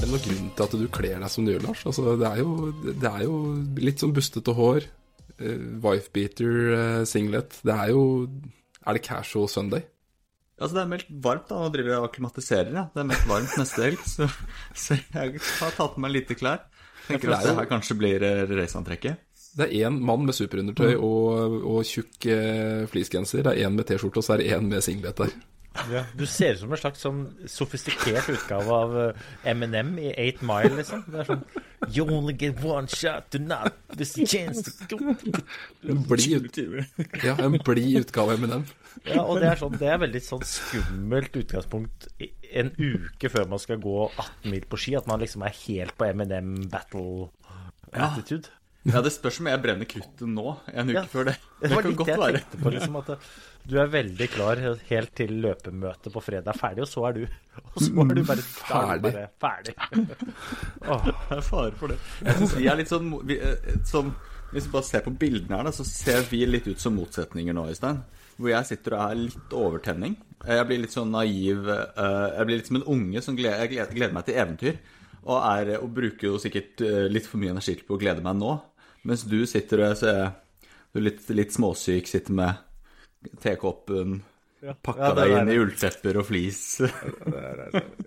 Er det noen grunn til at du kler deg som du gjør, Lars? Altså, det, er jo, det er jo litt sånn bustete hår. Uh, Wifebeater, uh, singlet. Det er jo Er det casual Sunday? Altså, det er meldt varmt, da. Nå driver jeg og akklimatiserer, ja. Det er meldt varmt neste helg, så, så jeg har tatt på meg lite klær. Tenker at det her kanskje blir eh, raceantrekket. Det er én mann med superundertøy og, og tjukk eh, fleecegenser. Det er én med T-skjorte, og så er det én med singlet der. Ja, du ser ut som en slags sånn sofistikert utgave av eh, Eminem i Eight Mile, liksom. Det er sånn You only get one shot tonight. this chance to go En blid ja, bli utgave av Eminem. Ja, og det er sånn Det er veldig sånn skummelt utgangspunkt en uke før man skal gå 18 mil på ski, at man liksom er helt på Eminem battle attitude. Ja, det spørs om jeg brenner kruttet nå, en uke Ja, før det. Det Det var kan godt være. tenkte på, liksom, at du er veldig klar helt til løpemøtet på fredag er ferdig, og så er du Og så er du bare, du Ferdig. bare ferdig. Det er fare for det. Jeg synes vi er litt sånn vi, sånn Hvis vi bare ser på bildene her, da, så ser vi litt ut som motsetninger nå, Øystein. Hvor jeg sitter og er litt overtenning. Jeg blir litt sånn naiv eh, Jeg blir litt som en unge som gleder, gleder, meg til eventyr. Og, er, og bruker jo sikkert eh, litt for mye energi på å glede meg nå. Mens du sitter og ser du litt, litt småsyk, sitter med tekoppen, pakka Ja, deg inn i ulltepper og flis.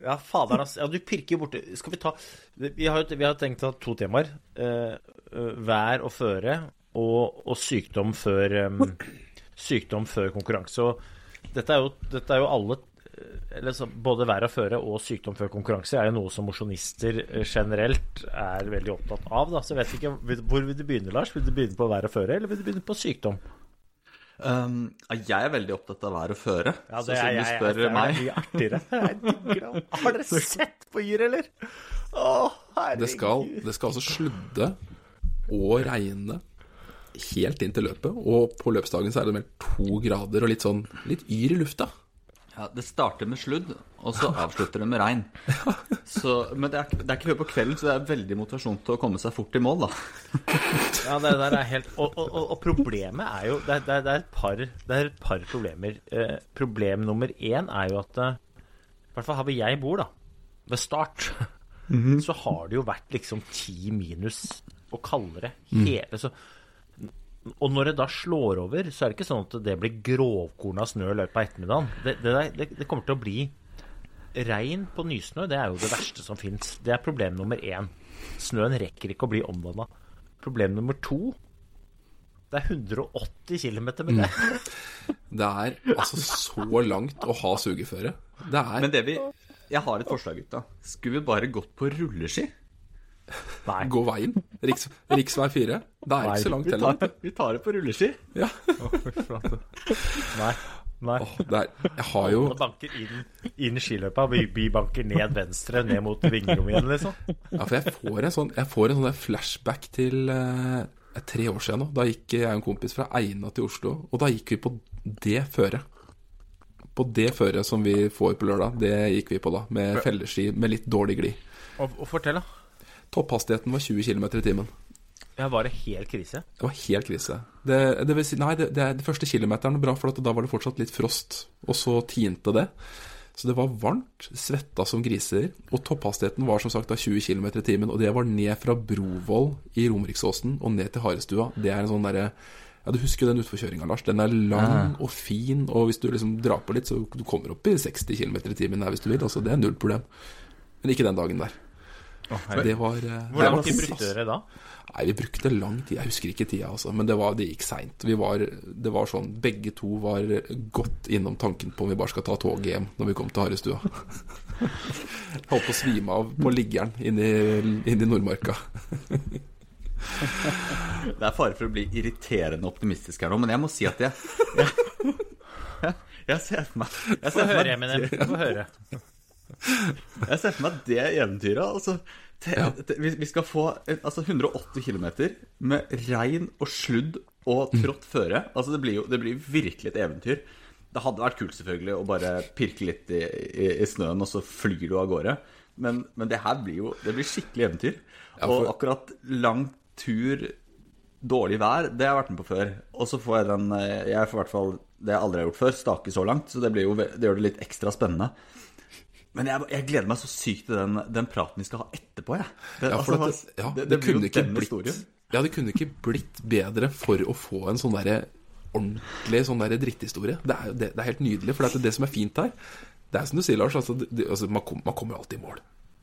Ja, fader, altså. Ja, du pirker borti Skal vi ta Vi har vi har tenkt å ha to temaer. Eh, eh, vær og føre og, og sykdom før um, Sykdom før konkurranse. Og dette er jo, dette er jo alle eller så, Både vær og føre og sykdom før konkurranse er jo noe som mosjonister eh, generelt er veldig opptatt av. Da. Så jeg vet ikke, Hvor vil du begynne, Lars? Vil du begynne på vær og føre, eller vil du begynne på sykdom? Um, jeg er veldig opptatt av vær og føre. Ja, så siden du jeg. jeg- spør det er meg mye artigere. Jeg digger det. Har dere sett på Yr, eller? Å, herregud. Det skal, det skal altså sludde og regne helt inn til løpet. Og på løpsdagen så er det mer to grader og litt sånn litt yr i lufta. Ja, Det starter med sludd, og så avslutter det med regn. Så, men det er, det er ikke før på kvelden, så det er veldig motivasjon til å komme seg fort i mål, da. Ja, det der er helt Og, og, og, problemet er jo det er, det, er, et par, det er et par problemer. Eh, problem nummer én er jo at eh, I hvert fall her hvor jeg bor, da, ved start, så har det jo vært liksom ti minus og kaldere hele så, Og når det da slår over, så er det ikke sånn at det blir grovkorna snø i løpet av ettermiddagen. Det, det, det, det kommer til å bli regn på nysnø. Det er jo det verste som fins. Det er problem nummer én. Snøen rekker ikke å bli omdanna. Problem nummer to Det er 180 km med det. Det er altså så langt å ha sugeføre. Det er Men det vi Jeg har et forslag, gutta. Skulle vi bare gått på rulleski? Nei. gå veien. Riks, riksvei 4. Det er ikke så langt heller. vi tar det på rulleski. Ja. Nei. Nei. Oh, det er, jeg har jo Alle banker inn, inn skiløypa, vi, vi banker ned venstre, ned mot vingerommet igjen, liksom. Ja, for jeg får en sånn, jeg får en sånn der flashback til eh, tre år siden nå. Da gikk jeg og en kompis fra Eina til Oslo, og da gikk vi på det føret. På det føret som vi får på lørdag, det gikk vi på da, med felleski med litt dårlig glid. Og, og fortell, da. Topphastigheten var 20 km i timen. Ja, var det helt krise? Det var helt krise. Det, det vil si, nei, det, det, de første kilometerne bra, for da var det fortsatt litt frost, og så tinte det. Så det var varmt, svetta som griser, og topphastigheten var som sagt da 20 km i timen. Og det var ned fra Brovoll i Romeriksåsen og ned til Harestua. Det er en sånn derre Ja, du husker den utforkjøringa, Lars. Den er lang og fin, og hvis du liksom drar på litt, så du kommer opp i 60 km i timen der hvis du vil. Altså, det er null problem. Men ikke den dagen der. Det var eh, Hvor det lang var tid brukte dere da? Nei, vi brukte lang tid. Jeg husker ikke tida, altså. Men det, var, det gikk seint. Det var sånn Begge to var godt innom tanken på om vi bare skal ta toget hjem når vi kom til Harestua. Holdt på å svime av på liggeren inne i, inn i Nordmarka. Det er fare for å bli irriterende optimistisk her nå, men jeg må si at jeg Jeg, Jeg ser for meg Jeg Få ser for høre, Eminem. Få høre. Jeg ser for meg det eventyret. Altså, te, te, vi, vi skal få altså, 180 km med regn og sludd og trått føre. Altså, det, blir jo, det blir virkelig et eventyr. Det hadde vært kult selvfølgelig å bare pirke litt i, i, i snøen, og så flyr du av gårde. Men, men det her blir jo det blir skikkelig eventyr. Og akkurat lang tur, dårlig vær, det har jeg vært med på før. Og så får jeg den eh, Jeg får i hvert fall det jeg aldri har gjort før, stake så langt. Så det, blir jo, det gjør det litt ekstra spennende. Men jeg, jeg gleder meg så sykt til den, den praten vi skal ha etterpå, jeg. Det, Ja, for altså, det, ja, det, kunne ikke blitt historien. Ja, det kunne ikke blitt bedre for å få en sånn derre ordentlig sånn derre dritthistorie. Det er, det, det er helt nydelig. For det, er det som er fint her, det er som du sier, Lars, altså, det- altså, man, kom, man kommer alltid i mål.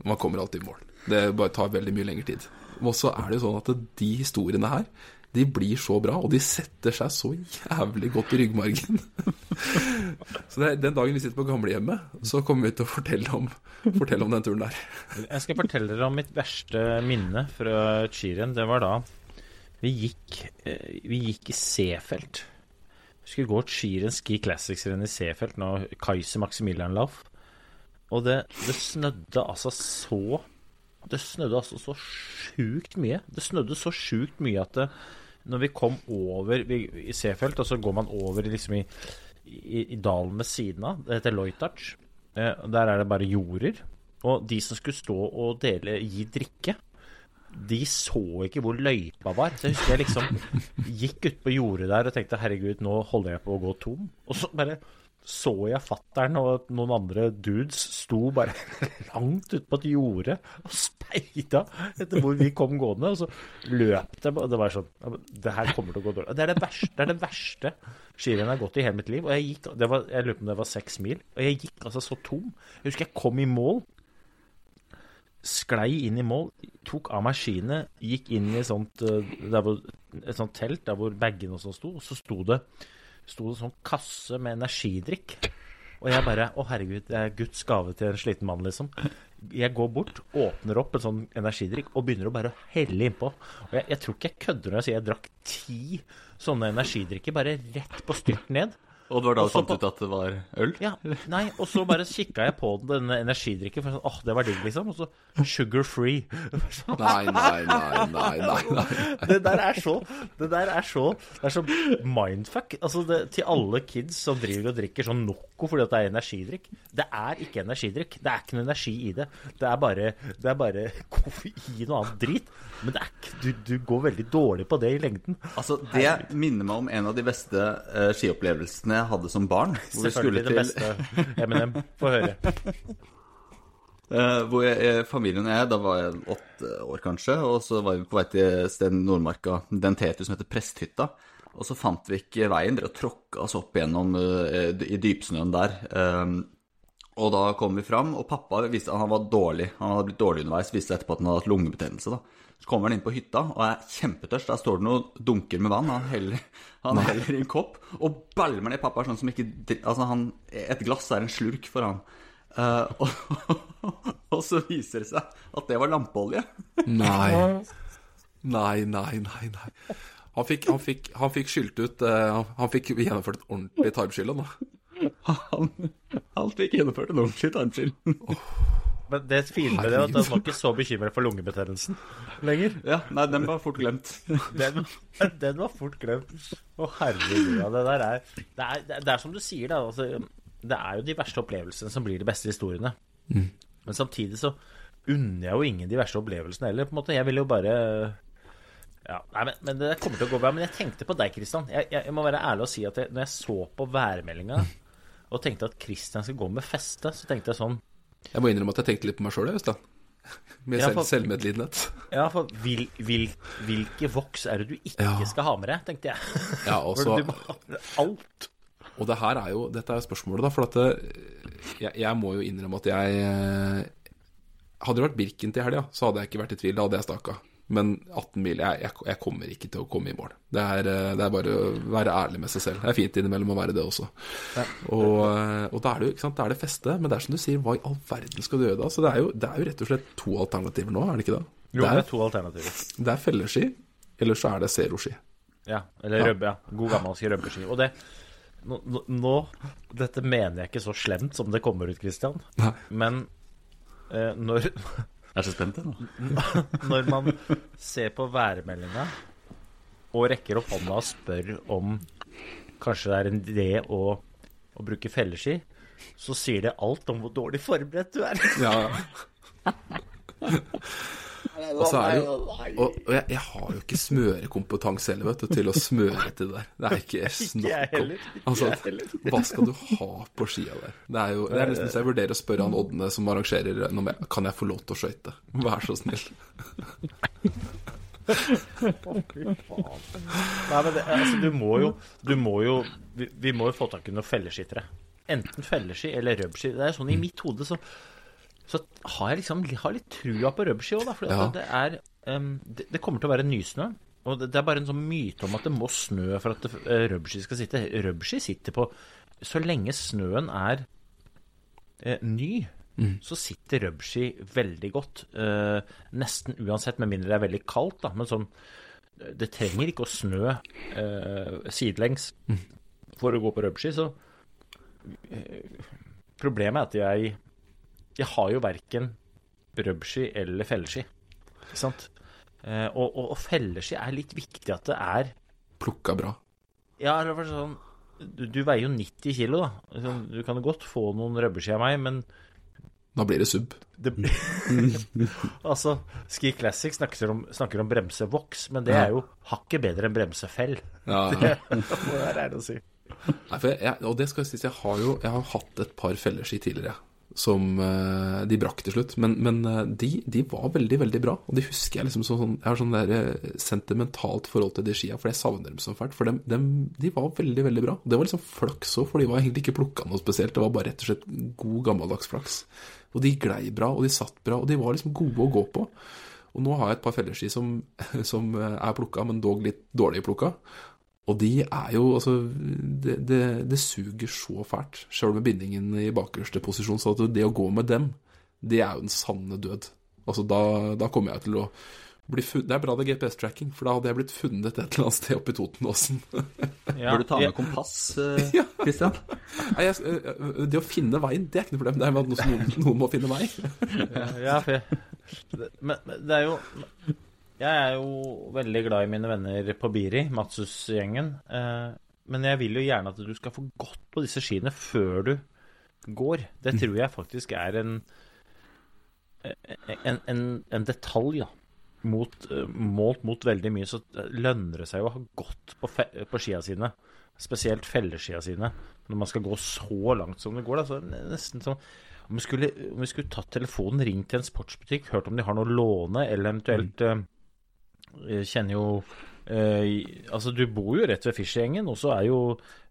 Man kommer alltid i mål. Det bare tar veldig mye lengre tid. Og så er det jo sånn at de historiene her, de blir så bra, og de setter seg så jævlig godt i ryggmargen. så er, den dagen vi sitter på gamlehjemmet, så kommer vi til å fortelle om, fortelle om den turen der. Jeg skal fortelle dere om mitt verste minne fra Chiren. Det var da vi gikk, eh, vi gikk i Seefeld. Vi skulle gå Chiren Ski Classics-renn i C-felt nå Kaiser Maximilian Lauf. Og det, det snødde altså så Det snødde altså så sjukt mye. Det snødde så sjukt mye at det, når vi kom over vi, i Seefeld, og så går man over liksom i, i, i dalen ved siden av, det heter Loitach, Eh, der er det bare jorder. Og de som skulle stå og dele, gi drikke, de så ikke hvor løypa var. Så jeg husker jeg liksom gikk ut på jordet der og tenkte herregud, nå holder jeg på å gå tom. Og så bare så jeg fattern og noen andre dudes sto bare langt ute på et jorde og speida etter hvor vi kom gående. Og så løp de. Og det var sånn Det her kommer til å gå dårlig. Det er det verste, det er verste skirennet jeg har gått i hele mitt liv. Og jeg gikk, var, jeg lurer på om det var seks mil. Og jeg gikk altså så tom. Jeg husker jeg kom i mål sklei inn i mål, tok av meg skiene, gikk inn i sånt, eh, hvor, et sånt telt der hvor bagene og sånn sto, og så sto det, sto det sånn kasse med energidrikk. Og jeg bare Å, herregud, det er Guds gave til en sliten mann, liksom. Jeg går bort, åpner opp en sånn energidrikk og begynner å bare helle innpå. Og jeg, jeg tror ikke jeg kødder når jeg sier jeg drakk ti sånne energidrikker, bare rett på styrt ned. Og det var da du fant på- ut at det var øl? Ja, nei, og så bare kikka jeg på denne energidrikken, for sånn, åh, det var digg, liksom. Og så sugar free. Nei, nei, nei, nei, nei, nei. Det der er så Det der er så Det er så mindfuck. Altså, det, til alle kids som driver og drikker sånn Noco fordi at det er energidrikk. Det er ikke energidrikk. Det er ikke noe energi i det. Det er bare, det er bare koffein og annet drit. Men det er ikke, du, du går veldig dårlig på det i lengden. Altså, Det minner meg om en av de beste uh, skiopplevelsene jeg hadde som barn. Hvor vi skulle til. Eminem, få høre. Uh, hvor jeg, eh, familien og jeg, da var jeg åtte år kanskje, og så var vi på vei til stedet Nordmarka, den tetu som heter Presthytta. Og så fant vi ikke veien, dere tråkka oss opp gjennom uh, i dypsnøen der. Um, og da kom vi fram, og pappa visste at han var dårlig. Han hadde blitt dårlig underveis, visste etterpå at han hadde hatt lungebetennelse. da. Så kommer han inn på hytta og er kjempetørst. Der står det noen dunker med vann. Han heller, han heller i en kopp og balmer ned pappa sånn som ikke Altså, han, et glass er en slurk for han. Uh, og, og så viser det seg at det var lampeolje. Nei. Nei, nei, nei. nei. Han fikk, han fikk, han fikk skylt ut uh, han- fikk gjennomført et ordentlig tarmskille nå. da. Han, han fikk gjennomført en ordentlig tarmskyld. Men det fine med det er at han var ikke så bekymret for lungebetennelsen lenger. Ja, nei, den var fort glemt. Den, den var fort glemt. Å, herregud. Ja, det der er det, er det er som du sier, da. Altså, det er jo de verste opplevelsene som blir de beste historiene. Men samtidig så unner jeg jo ingen de verste opplevelsene heller. på en måte. Jeg vil jo bare ja, nei, men, men det kommer til å gå bra. Men jeg tenkte på deg, Kristian. Jeg, jeg, jeg må være ærlig og si at jeg, når jeg så på værmeldinga og tenkte at Kristian skal gå med feste, så tenkte jeg sånn Jeg må innrømme at jeg tenkte litt på meg sjøl, Øystein. Med Ja, for- selvmedlidenhet. Ja, for vil, vil, hvilke voks er det du ikke Ja. skal ha med deg, tenkte jeg. Ja, og også, du må ha med alt. og det her er jo Dette er jo spørsmålet, da. For at det, jeg, jeg må jo innrømme at jeg eh, Hadde det vært Birken til helga, så hadde jeg ikke vært i tvil. Da hadde jeg staka. Men 18 mil jeg, jeg, jeg kommer ikke til å komme i mål. Det er, eh, det er bare å være ærlig med seg selv. Det er fint innimellom å være det også. Og, eh, og da er det jo ikke sant, da er det feste. Men det er som du sier, hva i all verden skal du gjøre da? Så det er jo, det er jo rett og slett to alternativer nå, er det ikke det? Jo, det, det er er, to alternativer. det er felleski, eller så er det zeroski. Ja, eller røbbe, ja. God gammelsk røbbeski. Og det nå, nå Dette mener jeg ikke så slemt som det kommer ut, Christian. Nei. Men eh, når, Jeg er så spent, jeg nå. når man ser på værmeldinga og rekker opp hånda og spør om kanskje det er en idé å, å bruke felleski, så sier det alt om hvor dårlig forberedt du er. Ja. Og så er det jo Og, og jeg, jeg har jo ikke smørekompetanse heller, vet du, til å smøre til det der. Det er ikke snakk om. Altså, hva skal du ha på skia der? Det er jo det er nesten så jeg vurderer å spørre han Ådne som arrangerer med, Kan jeg få lov til å skøyte? Vær så snill. Nei, men det, altså, du må jo, du må jo vi, vi må jo få tak i noen felleskittere. Enten felleski eller rubski. Det er sånn i mitt hode så, så har jeg liksom har litt trua på rubski òg, da. For Ja. det er um, det, det kommer til å være nysnø. Og det, det er bare en sånn myte om at det må snø for at uh, eh, skal sitte. Rubski sitter på Så lenge snøen er uh, ny, så sitter rubski veldig godt. Uh, nesten uansett, med mindre det er veldig kaldt, da. Men sånn det trenger ikke å snø sidelengs for å gå på rubski, så Problemet er at jeg Jeg har jo verken rubski eller felleski. Ikke sant? Eh, og, og, og felleski er litt viktig at det er Plukka bra. Ja, eller var sånn du, du veier jo 90 kilo, da. Sånn, Du kan godt få noen rubberski av meg, men Da blir det sub. det, altså, Ski Classic snakker om, snakker om bremsevoks, men det er jo hakket bedre enn bremsefell. Ja, ja. Det er det å si. Nei, for jeg, og det skal jeg si, jeg har jo jeg har hatt et par felleski tidligere. Som eh, De brakk til slutt. Men, men eh, de, de var veldig, veldig bra. Og de husker jeg liksom sånn Jeg har sånn der eh, sentimentalt forhold til de skia, for jeg savner dem så fælt. For dem, dem, de var veldig, veldig bra. Det var liksom flaks òg, for de var egentlig ikke plukka noe spesielt. Det var bare rett og slett god, gammeldags flaks. Og de glei bra, og de satt bra, og de var liksom gode å gå på. Og nå har jeg et par felleski som, som er plukka, men dog litt dårlig plukka. Og de er jo Altså, det, det, det suger så fælt, sjøl med bindingen i bakerste posisjon. Så at det å gå med dem, det er jo den sanne død. Altså, da, da kommer jeg til å bli funnet Det er bra det er GPS-tracking, for da hadde jeg blitt funnet et eller annet sted oppe i Totenåsen. Ja, Bør du ta med kompass, Kristian? Christian? Nei, øh, det å finne veien, det er ikke noe problem. Det er bare som noen, noen må finne vei. ja, for jeg, men det er jo Jeg er jo veldig glad i mine venner på Biri, Matsus-gjengen. Eh, men jeg vil jo gjerne at du skal få gått på disse skiene før du går. Det tror jeg faktisk er en en, en, en detalj, da. Mot, eh, målt mot veldig mye, så lønner det seg jo å ha gått på, fe, på skia sine. Spesielt felleskia sine. Når man skal gå så langt som det går. Da, så nesten sånn om vi, skulle, om vi skulle tatt telefonen, ringt til en sportsbutikk, hørt om de har noe å låne, eller eventuelt Jeg kjenner jo eh, Altså, du bor jo rett ved Fischergjengen, og så er jo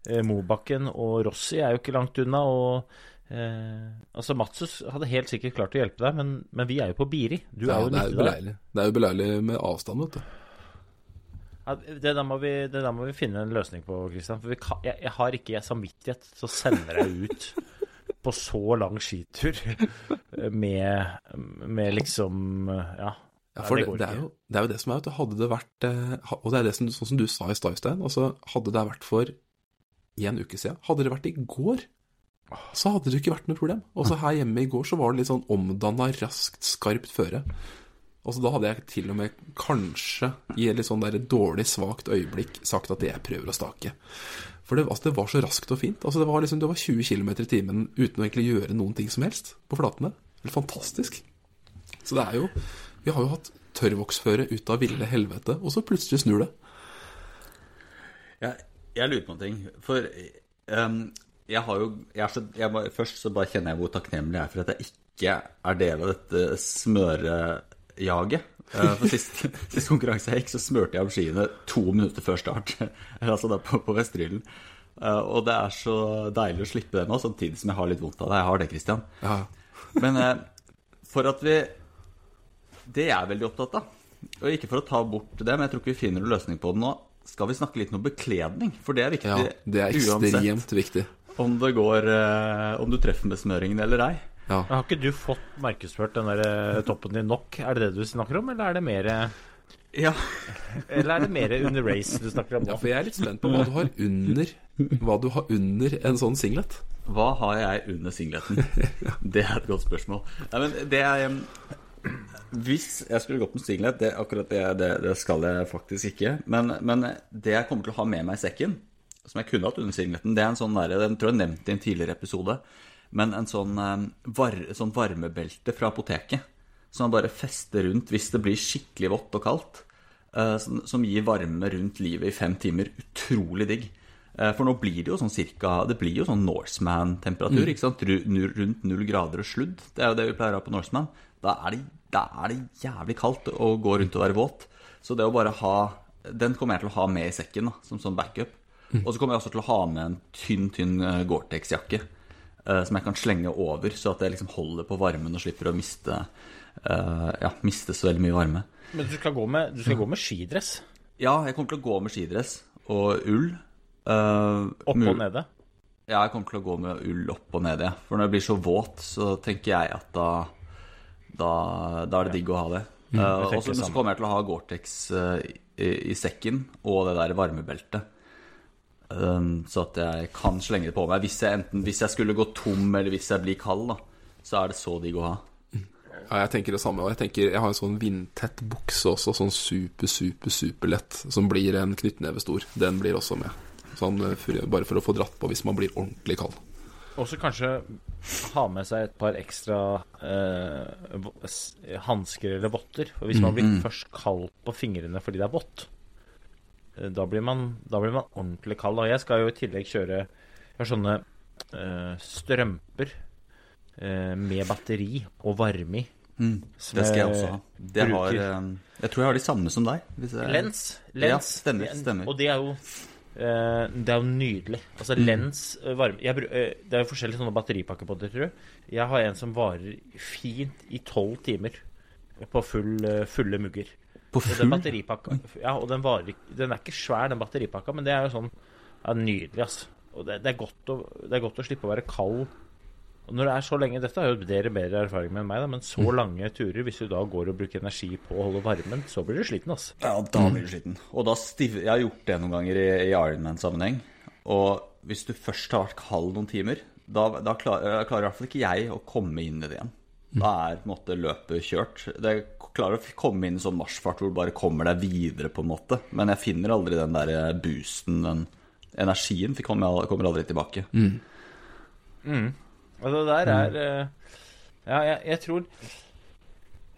eh, Mobakken og Rossi er jo ikke langt unna. og eh, altså Matsus hadde helt sikkert klart å hjelpe deg, men, men vi er jo på Biri. Du Ja, er jo det er jo beleilig. Det er jo beleilig med avstand, vet du. Ja, det, der vi, det der må vi finne en løsning på, Christian. For vi kan, jeg, jeg har ikke samvittighet til å sende deg ut på så lang skitur med, med liksom Ja. Ja, for det det, det, er jo, det er jo det som er at hadde det vært eh, Og det er det som, sånn som du sa i stad, Øystein. Altså, hadde det vært for en uke siden, hadde det vært i går, så hadde det ikke vært noe problem. Også her hjemme i går så var det litt sånn omdanna raskt, skarpt føre. Og så da hadde jeg til og med kanskje i et litt sånn der dårlig, svakt øyeblikk sagt at jeg prøver å stake. For det, altså, det var så raskt og fint. Altså, det, var liksom, det var 20 km i timen uten å egentlig gjøre noen ting som helst på flatene. Helt fantastisk. Så det er jo Vi har jo hatt tørrvoksføre ut av ville helvete, og så plutselig snur det. Jeg, jeg lurer på en ting. For um, jeg har jo jeg er så, jeg Først så bare kjenner jeg hvor takknemlig jeg er for at jeg ikke er del av dette smørejaget. Eh, For sist, sist konkurranse jeg gikk, så smurte jeg om skiene to minutter før start. altså da på, på Vestrylen. Eh, og det er så deilig å slippe det nå, samtidig som jeg har litt vondt av det. Jeg har det, Christian. Ja, Men eh, for at vi Det jeg er veldig opptatt av, og ikke for å ta bort det, men jeg tror ikke vi finner noen løsning på det nå, skal vi snakke litt om bekledning. For det er viktig ja det er ekstremt viktig. om det går eh, Om du treffer med smøringen eller ei. Ja. Men Har ikke du fått markedsført den der eh, toppen din nok? Er det det du snakker om, eller er det mer Ja. Eller er det mer under race du snakker om Ja, for jeg er litt spent på hva du har under Hva du har under en sånn singlet. Hva har jeg under singleten? Det er et godt spørsmål. Nei, men det er Hvis jeg skulle gått med singlet, det, akkurat det, det, det skal jeg faktisk ikke. Men, men det jeg kommer til å ha med meg i sekken, som jeg kunne hatt under singleten, det er en sånn der, den tror jeg nevnte i en tidligere episode, men en sånn, um, var, sånn varmebelte fra apoteket. Som man bare fester rundt hvis det blir skikkelig vått og kaldt. eh, som, som gir varme rundt livet i fem timer. Utrolig digg. Eh, For nå blir det jo sånn cirka Det blir jo sånn Norseman-temperatur. ikke sant? Rundt null grader og sludd. Det er jo det vi pleier å ha på Norseman. Da er, det, da er det jævlig kaldt å gå rundt og være våt. Så det å bare ha Den kommer jeg til å ha med i sekken da, som sånn backup. Og så kommer jeg også til å ha med en tynn, tynn eh, Gore-Tex-jakke. eh, Som jeg kan slenge over, så at jeg liksom holder på varmen og slipper å miste uh, Ja, miste så veldig mye varme. Men du skal gå med, du skal gå med skidress. Ja, jeg kommer til å gå med skidress og ull. Uh, Opp og nede. Ja, jeg kommer til å gå med ull opp og nede. For når jeg blir så våt, så tenker jeg at da Da, da er det digg å ha det. Uh, og så- kommer jeg til å ha Gore-Tex uh, i, i sekken og det der varmebeltet. Um, så at jeg kan slenge det på meg. Hvis jeg, enten, hvis jeg skulle gå tom, eller hvis jeg blir kald, da, så er det så digg å ha. Ja, jeg tenker det samme. Og jeg tenker jeg har en sånn vindtett bukse også, sånn super, super, superlett, som blir en knyttneve stor. Den blir også med. Sånn eh, bare for å få dratt på hvis man blir ordentlig kald. Også kanskje ha med seg et par ekstra eh, hansker eller votter. For hvis man blir først kald på fingrene fordi det er vått, eh, da blir man, da blir man ordentlig kald. Og jeg skal jo i tillegg kjøre Jeg har sånne eh, strømper eh, med batteri og varme i. Mm, det skal jeg jeg også ha. Det har, um, jeg tror jeg har de samme som deg. Jeg... Lens. Ja, stemmer, stemmer. Og det er jo eh, Det er jo nydelig. Altså Mm. lens eh, varme jeg, eh, Det er jo forskjellige sånne batteripakker på det, tror jeg. Jeg har en som varer fint i tolv timer på full, eh, fulle mugger. På Og den full? Ja, og den varer Den er ikke svær, den batteripakka, men det er jo sånn ja, Nydelig, altså. Og det, det, er å, det er godt å slippe å være kald. Og når det er så lenge Dette har jo dere bedre erfaring med enn meg, da, men Mm. så lange turer, hvis du da går og bruker energi på å holde varmen, så blir du sliten, altså. Ja, da blir du sliten. Og da stiv... Jeg har gjort det noen ganger i, i Ironman-sammenheng. Og hvis du først har vært kald noen timer, da, da klarer, klarer i hvert fall ikke jeg å komme inn i det igjen. Da er på en måte løpet kjørt. Det klarer å komme inn i sånn marsjfart hvor du bare kommer deg videre, på en måte. Men jeg finner aldri den der boosten, den energien, kommer, kommer aldri tilbake. Og det der er eh, Ja, jeg, jeg tror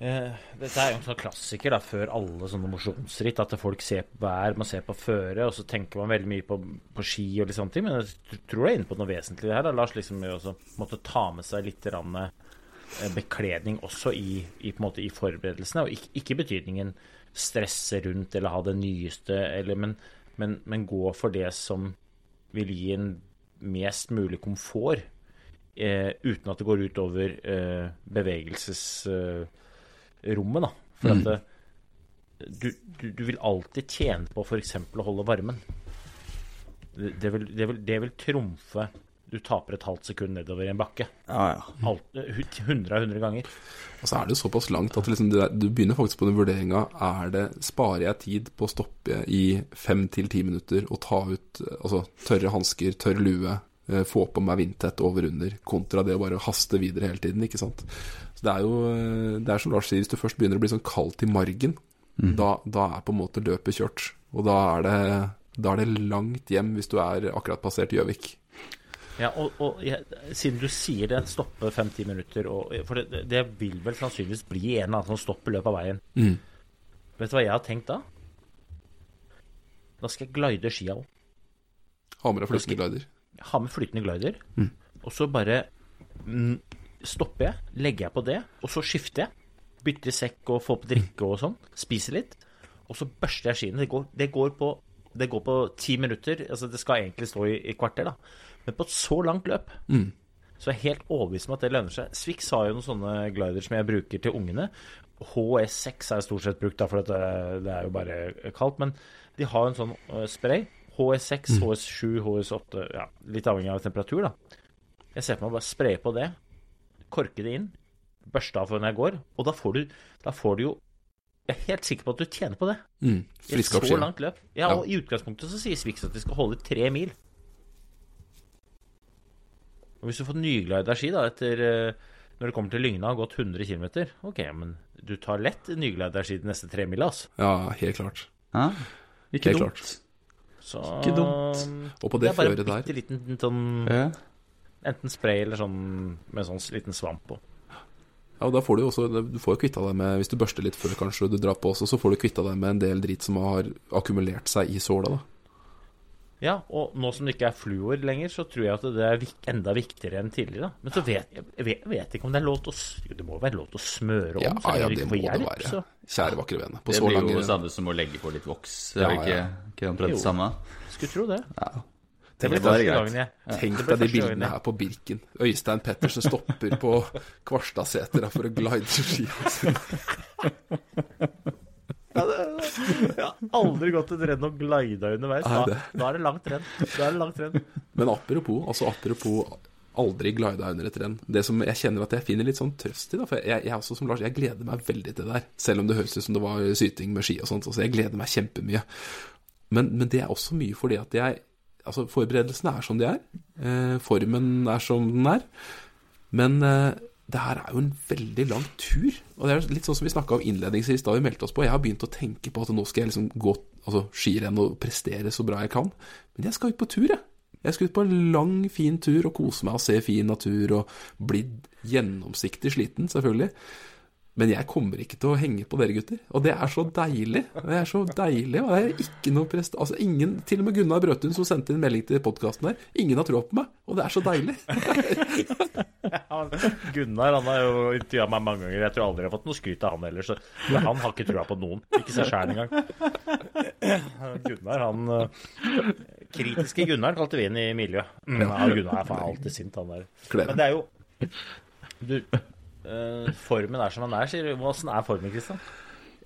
Uh, Dette er jo en sånn klassiker da, før alle sånne mosjonsritt. At folk ser på vær, man ser på føre, og så tenker man veldig mye på, på ski og litt sånne ting. Men jeg tror jeg er inne på noe vesentlig her. Da. Lars liksom også måtte ta med seg litt rann, eh, bekledning også i, i, på måte, i forberedelsene. Og ikke, ikke betydningen stresse rundt eller ha det nyeste, eller, men, men, men gå for det som vil gi en mest mulig komfort eh, uten at det går ut over eh, bevegelsesrommet, da. For at eh, du, du, du vil alltid tjene på f.eks. å holde varmen. Det, det, vil, det, vil, det vil trumfe du taper et halvt sekund nedover i en bakke. Ja, ja. Alt, eh, 100 av 100 ganger. Og så er det jo såpass langt at liksom du begynner faktisk på den vurderinga er det, Sparer jeg tid på å stoppe i fem til ti minutter og ta ut eh, altså, tørre hansker, tørr lue, eh, få på meg vindtett over under, kontra det å bare haste videre hele tiden, ikke sant. Så det er jo eh, Det er som Lars sier, hvis du først begynner å bli sånn kaldt i margen, da, da er på en måte løpet kjørt. Og da er det da er det langt hjem hvis du er akkurat passert Gjøvik. Ja, og, og jeg, siden du sier det, stoppe fem-ti minutter og, For det, det vil vel sannsynligvis bli en eller annen som stopper løpet av veien. Mm. Vet du hva jeg har tenkt da? Da skal jeg glide skia òg. Ha med deg flytende glider. Ha med flytende glider. Og så bare mm, stopper jeg, legger jeg på det, og så skifter jeg. Bytter sekk og får på drikke og sånn. Spiser litt. Og så børster jeg skiene. Det går, det går på det går på ti minutter. Altså det skal egentlig stå i, i kvarter, da. Men på et så langt løp så er jeg helt overbevist om at det lønner seg. Swix har jo noen sånne glider som jeg bruker til ungene. HS6 er stort sett brukt, da, for det, det er jo bare kaldt. Men de har en sånn øh, spray. HS6, HS7, HS8 ja, Litt avhengig av temperatur, da. Jeg ser på meg bare spraye på det, korke det inn, børste av før når jeg går, og da får du, da får du jo Jeg er helt sikker på at du tjener på det. Mm. I et opp så langt løp. Ja, Ja. og I utgangspunktet så sier Swix at de skal holde tre mil. Og Hvis du får nyglida ski da, etter eh, når det kommer til Lygna og har gått 100 km Ok, men du tar lett nyglida ski de neste tre mila, altså. Ja, helt klart. Hæ? ikke Helt dumt. klart. Så Ikke dumt. Og på det det er bare en bitte liten sånn Ja. Enten spray eller sånn med sånn liten svamp på. Ja, og da får du jo også Du får jo kvitta deg med Hvis du børster litt før kanskje du drar på også, så får du kvitta deg med en del drit som har akkumulert seg i såla, da. Ja, og nå som det ikke er fluor lenger, så tror jeg at det er vik enda viktigere enn tidligere. Men så vet jeg, jeg vet, vet ikke om det er lov til å Jo, det må være lov til å smøre om, Ja, så ja, det må hjelp, det være. Så Kjære vakre vene. På Det så blir jo det samme som å legge på litt voks. Det Er ja, ikke, ja. ikke omtrent det samme? skulle tro det. Tenk Det blir første gangen jeg Tenk Det deg de bildene her på Birken. Øystein Pettersen stopper på Kvarstadsetra for å glide skia sine. Jeg har aldri gått et renn og glida underveis. Da, da er det langt renn. Da er det langt renn. Men apropos, altså apropos aldri glida under et renn. Det som jeg kjenner at jeg finner litt sånn trøst i, da. For jeg, jeg også som Lars, jeg gleder meg veldig til det der. Selv om det høres ut som det var syting med ski og sånt. Altså, jeg gleder meg kjempemye. Men, men det er også mye fordi at jeg Altså, forberedelsene er som de er. Eh, formen er som den er. Men eh, det her er jo en veldig lang tur. Og det er litt sånn som vi snakka om innledningsvis da vi meldte oss på. Jeg har begynt å tenke på at nå skal jeg liksom gå altså, skirenn og prestere så bra jeg kan. Men jeg skal ut på tur, jeg. Jeg skal ut på en lang, fin tur og kose meg og se fin natur og bli gjennomsiktig sliten, selvfølgelig. Men jeg kommer ikke til å henge på dere gutter. Og det er så deilig. Det er så deilig, og det er ikke noe prest... Altså ingen, Til og med Gunnar Brøtun som sendte en melding til podkasten her, ingen har troa på meg. Og det er så deilig. ja, Gunnar han har jo intervjua meg mange ganger. Jeg tror aldri jeg har fått noe skryt av han heller. Så men han har ikke trua på noen. Ikke seg sjæl engang. Gunnar, han eh, Kritiske Gunnar kalte vi inn i miljøet. Mm, ja, Gunnar er faen alltid sint, han der. Men det er jo Du, eh, formen er som den er, sier du. Åssen er formen, Kristian?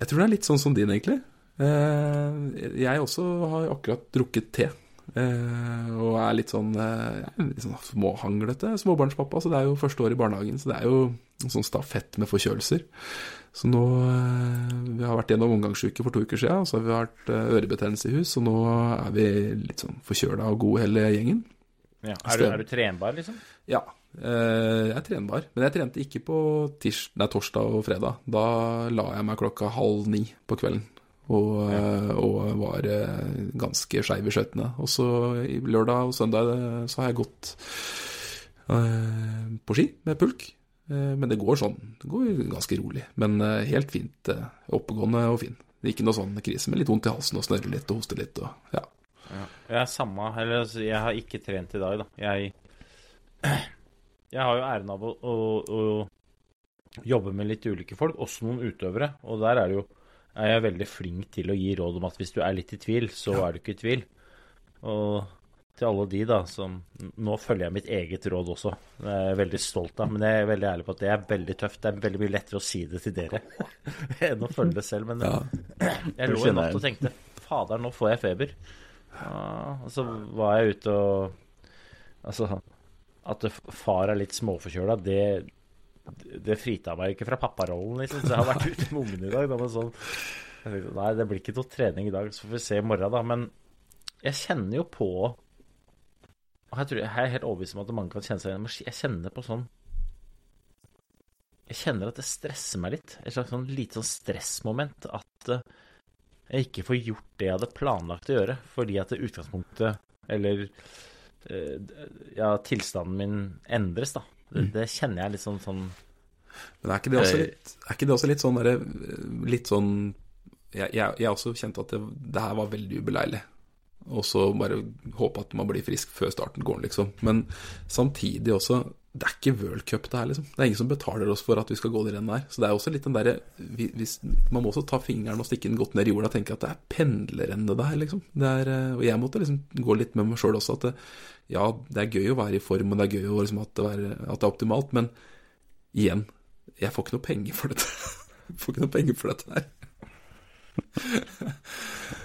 Jeg tror det er litt sånn som din, egentlig. Uh, Jeg også har akkurat drukket te. Uh, Og er litt sånn, uh, litt sånn småhanglete småbarnspappa. Så det er jo første år i barnehagen, så det er jo en sånn stafett med forkjølelser. Så nå uh, Vi har vært gjennom omgangsuke for to uker siden, og så har vi eh, ørebetennelse i hus, og nå er vi litt sånn forkjøla og gode hele gjengen. Ja, er, du, er du trenbar, liksom? Ja, jeg er trenbar. Men jeg trente ikke på tirs, nei, torsdag og fredag. Da la jeg meg klokka halv ni på kvelden. Og, eh, og var eh, ganske skeiv i skøytene. Og så i lørdag og søndag eh, så har jeg gått eh, på ski med pulk. Eh, men det går sånn. Det går ganske rolig. Men eh, helt fint. eh, oppegående og fin. Ikke noe sånn krise men litt vondt i halsen og snørre litt og hoste litt. Og, ja. Jeg er samme Eller altså, jeg har ikke trent i dag, da. Jeg Jeg har jo æren av å, å, å jobbe med litt ulike folk, også noen utøvere. Og der er det jo er jeg veldig flink til å gi råd om at hvis du er litt i tvil, så er du ikke i tvil. Og til alle de da som Nå følger jeg mitt eget råd også. Det er jeg veldig stolt av. Men jeg er veldig ærlig på at det er veldig tøft. Det er veldig mye lettere å si det til dere enn å følge det selv. Men Ja. jeg lå i natt og tenkte Fader, nå får jeg feber. Ja, og så var jeg ute og Altså, at far er litt småforkjøla, det det frita meg ikke fra papparollen, liksom. Så jeg har vært ute med ungene i dag. Da, sånn, tenkte, Nei, det blir ikke noe trening i dag, så får vi se i morgen, da. Men jeg kjenner jo på og jeg, tror, jeg er helt overbevist om at mange kan kjenne seg igjen, jeg kjenner på sånn Jeg kjenner at det stresser meg litt. Et slags sånn lite sånn stressmoment. At eh, jeg ikke får gjort det jeg hadde planlagt å gjøre, fordi at det utgangspunktet, eller ja, tilstanden min endres, da. Det, det kjenner jeg litt sånn, sånn Men er ikke det også litt, er ikke det også litt sånn derre Litt sånn Jeg, jeg, jeg også kjente at det, det her var veldig ubeleilig. Og så bare håpe at man blir frisk før starten går, liksom. Men samtidig også Det er ikke World Cup, det her, liksom. Det er ingen som betaler oss for at vi skal gå det rennet her. Så det er også litt den derre Man må også ta fingeren og stikke den godt ned i jorda og tenke at det er pendlerrennet det her, liksom. Det er, eh, og jeg måtte liksom gå litt med meg sjøl også, at det, ja, det er gøy å være i form, og det er gøy å liksom at, det er, at det er optimalt, men igjen, jeg får ikke noe penger for dette. Jeg får ikke noe penger for dette her.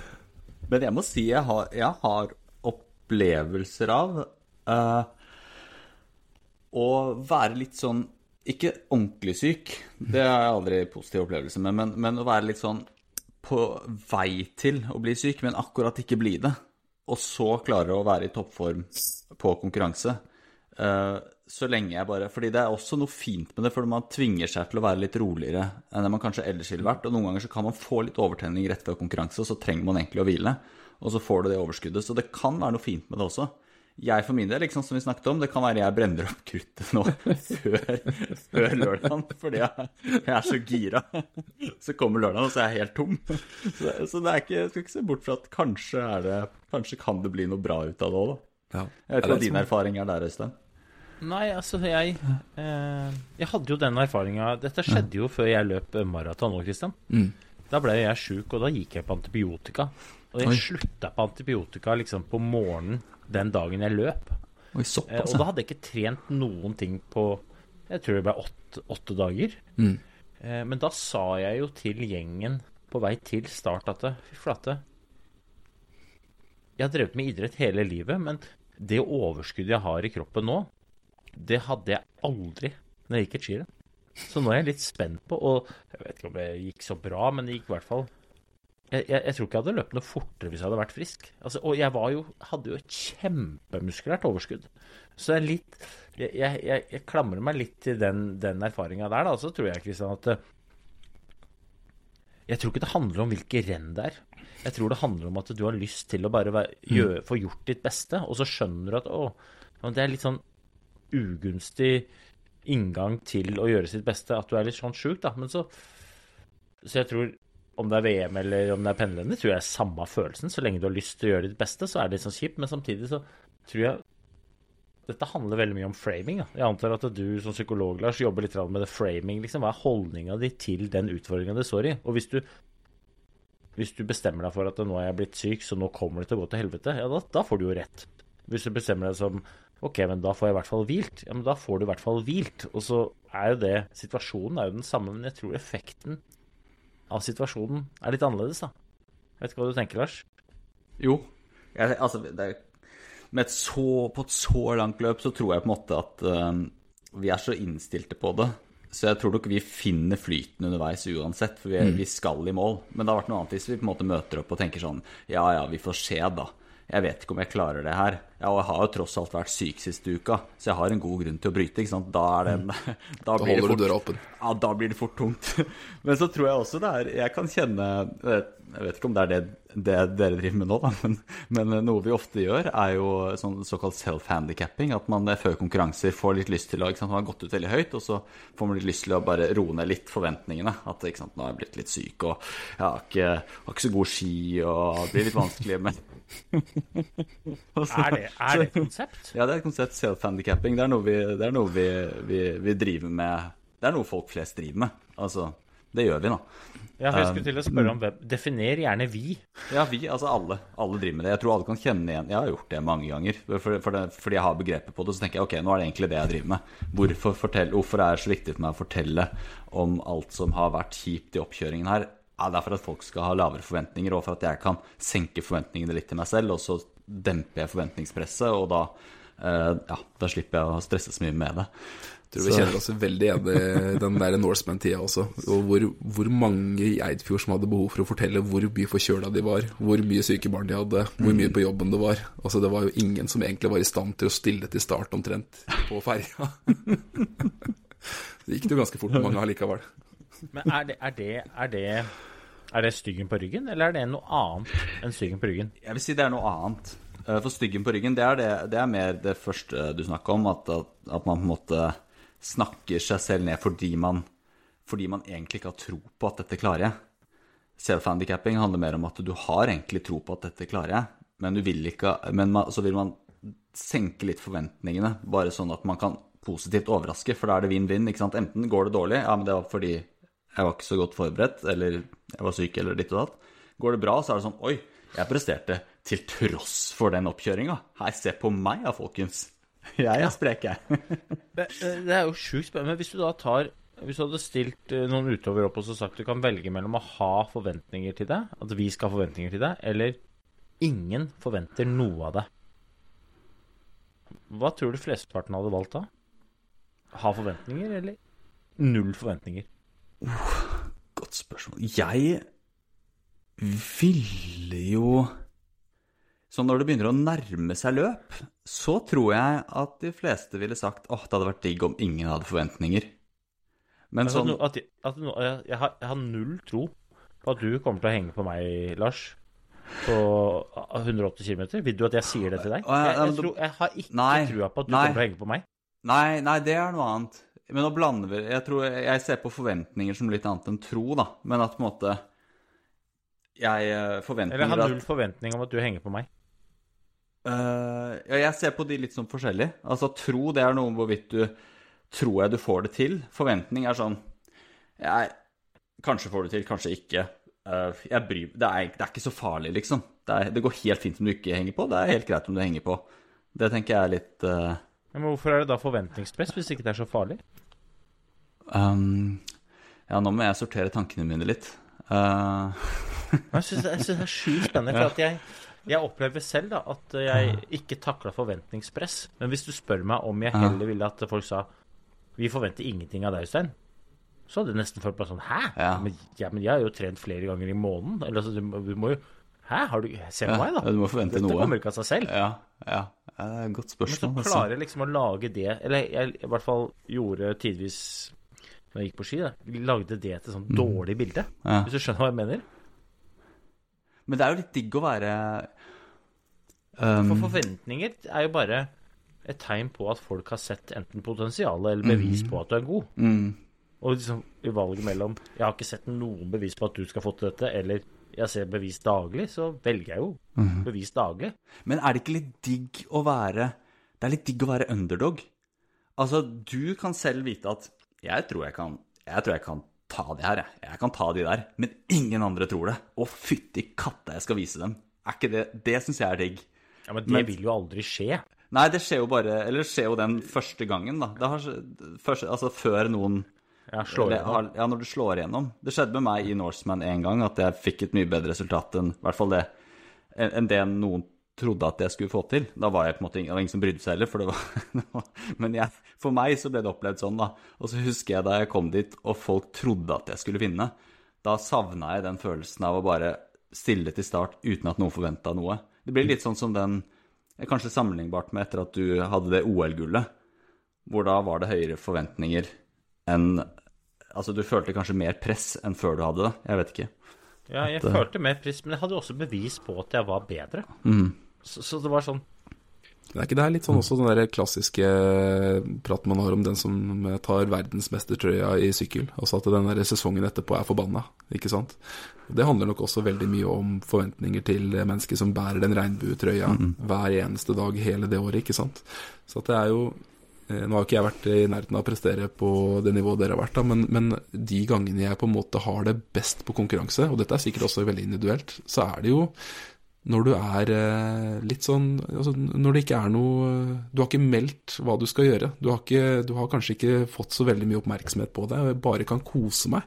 Men jeg må si jeg har, jeg har opplevelser av eh, å være litt sånn Ikke ordentlig syk, det har jeg aldri positiv opplevelse med, men, men å være litt sånn på vei til å bli syk, men akkurat ikke bli det, og så klare å være i toppform på konkurranse. eh, så lenge jeg bare Fordi det er også noe fint med det, for man tvinger seg til å være litt roligere enn det man kanskje ellers ville vært. Og noen ganger så kan man få litt overtenning rett før konkurranse, og så trenger man egentlig å hvile. Og så får du det overskuddet. Så det kan være noe fint med det også. Jeg for min del, liksom, som vi snakket om, det kan være jeg brenner opp kruttet nå før, før lørdagen fordi jeg, jeg er så gira. Så kommer lørdagen, og så er jeg helt tom. Så, så det er ikke, jeg skal ikke se bort fra at kanskje, er det, kanskje kan det bli noe bra ut av det òg, da. Ja. Jeg vet ikke Er hva din som- erfaring er der, Øystein. Nei, altså, jeg eh, Jeg hadde jo den erfaringa Dette skjedde jo før jeg løp maraton òg, Christian. Mm. Da ble jeg sjuk, og da gikk jeg på antibiotika. Og jeg Oi. slutta på antibiotika liksom på morgenen den dagen jeg løp. Oi, Eh, såpass, og da hadde jeg ikke trent noen ting på Jeg tror det ble åtte, åtte dager. Mm. Eh, men da sa jeg jo til gjengen på vei til start at fy flate Jeg har drevet med idrett hele livet, men det overskuddet jeg har i kroppen nå, det hadde jeg aldri når jeg gikk et skirenn. Så nå er jeg litt spent på Og jeg vet ikke om det gikk så bra, men det gikk i hvert fall jeg, jeg, jeg tror ikke jeg hadde løpt noe fortere hvis jeg hadde vært frisk. Altså, og jeg var jo, hadde jo et kjempemuskulært overskudd. Så er litt Jeg, jeg, jeg, jeg klamrer meg litt til den, den erfaringa der, da. Så tror jeg, Kristian, at eh, Jeg tror ikke det handler om hvilke renn det er. Jeg tror det handler om at du har lyst til å bare være, gjøre, få gjort ditt beste, og så skjønner du at å, det er litt sånn ugunstig inngang til å gjøre sitt beste, at du er litt sånn sjuk, da. Men så Så jeg tror om det er VM eller om det er pendlende, tror jeg er samme følelsen. Så lenge du har lyst til å gjøre ditt beste, så er det litt sånn kjipt. Men samtidig så tror jeg dette handler veldig mye om framing. Da. Jeg antar at du som psykolog Lars, jobber litt med det framing. Liksom. Hva er holdninga di til den utfordringa du står i? Og hvis du, hvis du bestemmer deg for at nå er jeg blitt syk, så nå kommer det til å gå til helvete, ja, da, da får du jo rett. Hvis du bestemmer deg som Ok, men da får jeg i hvert fall hvilt. Ja, men da får du i hvert fall hvilt. Og så er jo det Situasjonen er jo den samme, men jeg tror effekten av situasjonen er litt annerledes, da. Jeg vet ikke hva du tenker, Lars? Jo. Jeg, altså, det er, med et så, på et så langt løp så tror jeg på en måte at uh, vi er så innstilte på det. Så jeg tror nok vi finner flyten underveis uansett, for vi, vi skal i mål. Men det har vært noe annet hvis vi på en måte møter opp og tenker sånn Ja ja, vi får se, da. Jeg vet ikke om jeg klarer det her. Ja, og jeg har jo tross alt vært syk siste uka, så jeg har en god grunn til å bryte. ikke sant? Da er det en, da, det holder du døra åpen. Ja, da blir det fort tungt. Men så tror jeg også det er Jeg kan kjenne Jeg vet ikke om det er det, det dere driver med nå, da, men, men noe vi ofte gjør, er jo sånn såkalt self-handicapping. At man før konkurranser får litt lyst til å ikke sant, Man har gått ut veldig høyt, og så får man litt lyst til å bare roe ned litt forventningene. At ikke sant, nå har jeg blitt litt syk, og jeg har ikke, har ikke så god ski, og det blir litt vanskelig med Og Er det, er det et konsept? ja, det er et konsept self-handicapping. Det er noe, vi, det er noe vi, vi, vi driver med Det er noe folk flest driver med. Altså, det gjør vi, da. Ja, jeg skulle til å spørre om hvem Definer gjerne vi. Ja, vi, altså alle. Alle driver med det. Jeg tror alle kan kjenne igjen Jeg har gjort det mange ganger. For, for det, fordi jeg har begrepet på det, så tenker jeg ok, nå er det egentlig det jeg driver med. Hvorfor, fortell, hvorfor er det så viktig for meg å fortelle om alt som har vært kjipt i oppkjøringen her? Ja, det er for at folk skal ha lavere forventninger, og for at jeg kan senke forventningene litt til meg selv, og så demper jeg forventningspresset, og da, eh, ja, da slipper jeg å stresse så mye med det. Jeg Tror vi kjenner oss veldig igjen i den der Norseman-tida også. Og hvor, hvor mange i Eidfjord som hadde behov for å fortelle hvor mye forkjøla de var, hvor mye syke barn de hadde, hvor mye på jobben det var. Altså Det var jo ingen som egentlig var i stand til å stille til start omtrent på ferja. Det gikk det jo ganske fort med mange allikevel. Men er det, er det, er det, er det styggen på ryggen, eller er det noe annet enn styggen på ryggen? Jeg vil si det er noe annet. Eh, For styggen på ryggen, det er, det, det er mer det første du snakka om. At, at, at man på en måte snakker seg selv ned fordi man, fordi man egentlig ikke har tro på at dette klarer jeg. Self-handicapping handler mer om at du har egentlig tro på at dette klarer jeg, men, vil ikke, men man, så vil man senke litt forventningene, bare sånn at man kan positivt overraske, for da er det vinn-vinn. ikke sant? Enten går det dårlig, ja, men det var fordi jeg var ikke så godt forberedt, eller jeg var syk, eller ditt og datt. Går det bra, så er det sånn Oi, jeg presterte til tross for den oppkjøringa. Hei, se på meg da, folkens. Jeg er sprek, jeg. Det, det er jo sjukt spennende. Men hvis du da tar Hvis du hadde stilt eh, noen utover opp og så sagt du kan velge mellom å ha forventninger til deg, at vi skal ha forventninger til deg, eller ingen forventer noe av deg. Hva tror du flesteparten hadde valgt da? Ha forventninger, eller null forventninger. Godt spørsmål. Jeg ville jo Så når det begynner å nærme seg løp, så tror jeg at de fleste ville sagt åh, det hadde vært digg om ingen hadde forventninger. Men Altså, sånn at at, at, jeg, jeg, har, jeg har null tro på at du kommer til å henge på meg, Lars, på 180 km. Vil du at jeg sier det til deg? Jeg, jeg, tror, jeg har ikke Nei, trua på at du nei. kommer til å henge på meg. Nei, nei, det er noe annet. Men nå blander vi Jeg tror jeg ser på forventninger som litt annet enn tro, da. Men at på en måte Jeg eh, forventer Eller har null forventning om at du henger på meg. Uh, ja, jeg ser på de litt som forskjellig. Altså, tro det er noe om hvorvidt du tror jeg du får det til. Forventning er sånn jeg, Kanskje får du til, kanskje ikke. Uh, jeg bryr, det, er, det er ikke så farlig, liksom. Det, er, det går helt fint om du ikke henger på. Det er helt greit om du henger på. Det tenker jeg er litt uh... Men hvorfor er det da forventningspress, hvis ikke det er så farlig? Um, Ja, nå må jeg sortere tankene mine litt. Uh... Jeg syns det, er sjukt spennende. For at jeg, jeg opplever selv da, at jeg ikke takla forventningspress. Men hvis du spør meg om jeg heller ville at folk sa Vi forventer ingenting av deg, Øystein. Så hadde jeg nesten følt meg sånn Hæ? Ja. Men, ja, men jeg har jo trent flere ganger i måneden. Eller altså, du, du må jo Hæ? Har du Se på meg, da. ja, du må forvente Dette noe. kommer ikke av seg selv. ja, ja. det er et godt Men så altså. klarer jeg liksom å lage det Eller jeg i hvert fall gjorde tidvis når jeg gikk på ski, da, lagde det til sånn dårlig bilde. Mm. Ja. Hvis du skjønner hva jeg mener? Men det er jo litt digg å være For um, forventninger er jo bare et tegn på at folk har sett enten potensialet eller bevis på at du er god. mm, Og liksom i valget mellom Jeg har ikke sett noen bevis på at du skal få til dette, eller jeg ser bevis daglig, så velger jeg jo mm. bevis daglig. Men er det ikke litt digg å være Det er litt digg å være underdog. Altså, du kan selv vite at Jeg tror jeg kan, jeg tror jeg kan ta det her, jeg. Jeg kan ta de der. Men ingen andre tror det. Å, fytti katta, jeg skal vise dem. Er ikke det Det syns jeg er digg. Ja, Men det Men- vil jo aldri skje. Nei, det skjer jo bare Eller det skjer jo den første gangen, da. Det har, først, altså før noen Ja, slår eller, har- Ja, når du slår igjennom. Det skjedde med meg i Norseman en gang at jeg fikk et mye bedre resultat enn i hvert fall det enn det noen trodde at jeg skulle få til. Da var jeg på en måte ingen, ingen som brydde seg heller, for det var, Men jeg, for meg så ble det opplevd sånn, da. Og så husker jeg da jeg kom dit, og folk trodde at jeg skulle vinne. Da savna jeg den følelsen av å bare stille til start uten at noen forventa noe. Det blir litt sånn som den Kanskje sammenlignbart med etter at du hadde det OL-gullet, hvor da var det høyere forventninger enn Altså, du følte kanskje mer press enn før du hadde det. Jeg vet ikke. Ja, jeg følte mer press, men jeg hadde også bevis på at jeg var bedre. Mhm. Så, så det var sånn Det er ikke det er litt sånn også den der klassiske praten man har om den som tar verdensmestertrøya i sykkel. Altså at den der sesongen etterpå er forbanna, ikke sant. Det handler nok også veldig mye om forventninger til mennesker som bærer den regnbuetrøya hver eneste dag hele det året, ikke sant. Så at det er jo eh, Nå har ikke jeg vært i nærheten av å prestere på det nivået dere har vært, da, men, men de gangene jeg på en måte har det best på konkurranse, og dette er sikkert også veldig individuelt, så er det jo når du er eh, litt sånn altså, Når det ikke er noe Du har ikke meldt hva du skal gjøre. Du har, ikke, du har kanskje ikke fått så veldig mye oppmerksomhet på det. Jeg bare kan kose meg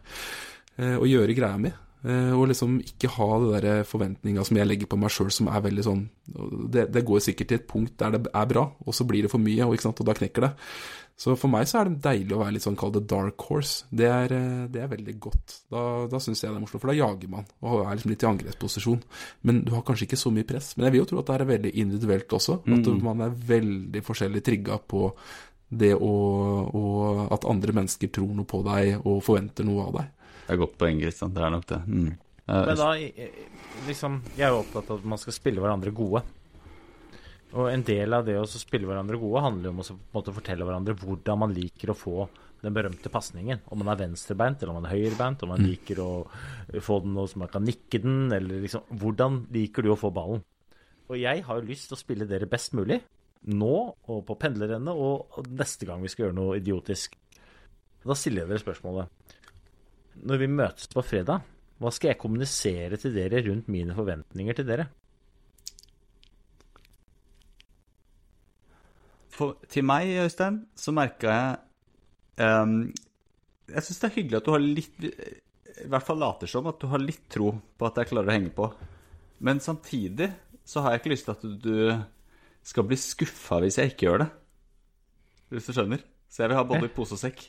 eh, og gjøre greia mi. Eh, og liksom ikke ha det der forventninga som jeg legger på meg sjøl, som er veldig sånn det, det går sikkert til et punkt der det er bra, og så blir det for mye, og, og da knekker det. Så for meg så er det deilig å være litt sånn kall det dark horse. Det er, eh, det er veldig godt. Da, da syns jeg det er morsomt, for da jager man og er liksom litt i angrepsposisjon. Men du har kanskje ikke så mye press. Men jeg vil jo tro at det er veldig individuelt også. At man er veldig forskjellig trigga på det å, å At andre mennesker tror noe på deg og forventer noe av deg. Det er godt poeng, Kristian. Det er nok det. Mm. Men da, liksom Jeg er jo opptatt av at man skal spille hverandre gode. Og en del av det å spille hverandre gode handler jo om å på en måte fortelle hverandre hvordan man liker å få den berømte pasningen. Om man er venstrebeint eller om man er høyrebeint, om man liker å få den og så man kan nikke den, eller liksom Hvordan liker du å få ballen? Og jeg har jo lyst til å spille dere best mulig. Nå og på pendlerrennet og neste gang vi skal gjøre noe idiotisk. Da stiller jeg dere spørsmålet. Når vi møtes på fredag, hva skal jeg kommunisere til dere rundt mine forventninger til dere? For, til meg, Øystein, så merka jeg um, Jeg syns det er hyggelig at du har litt I hvert fall later som at du har litt tro på at jeg klarer å henge på. Men samtidig så har jeg ikke lyst til at du skal bli skuffa hvis jeg ikke gjør det. Hvis du skjønner? Så jeg vil ha både i pose og sekk.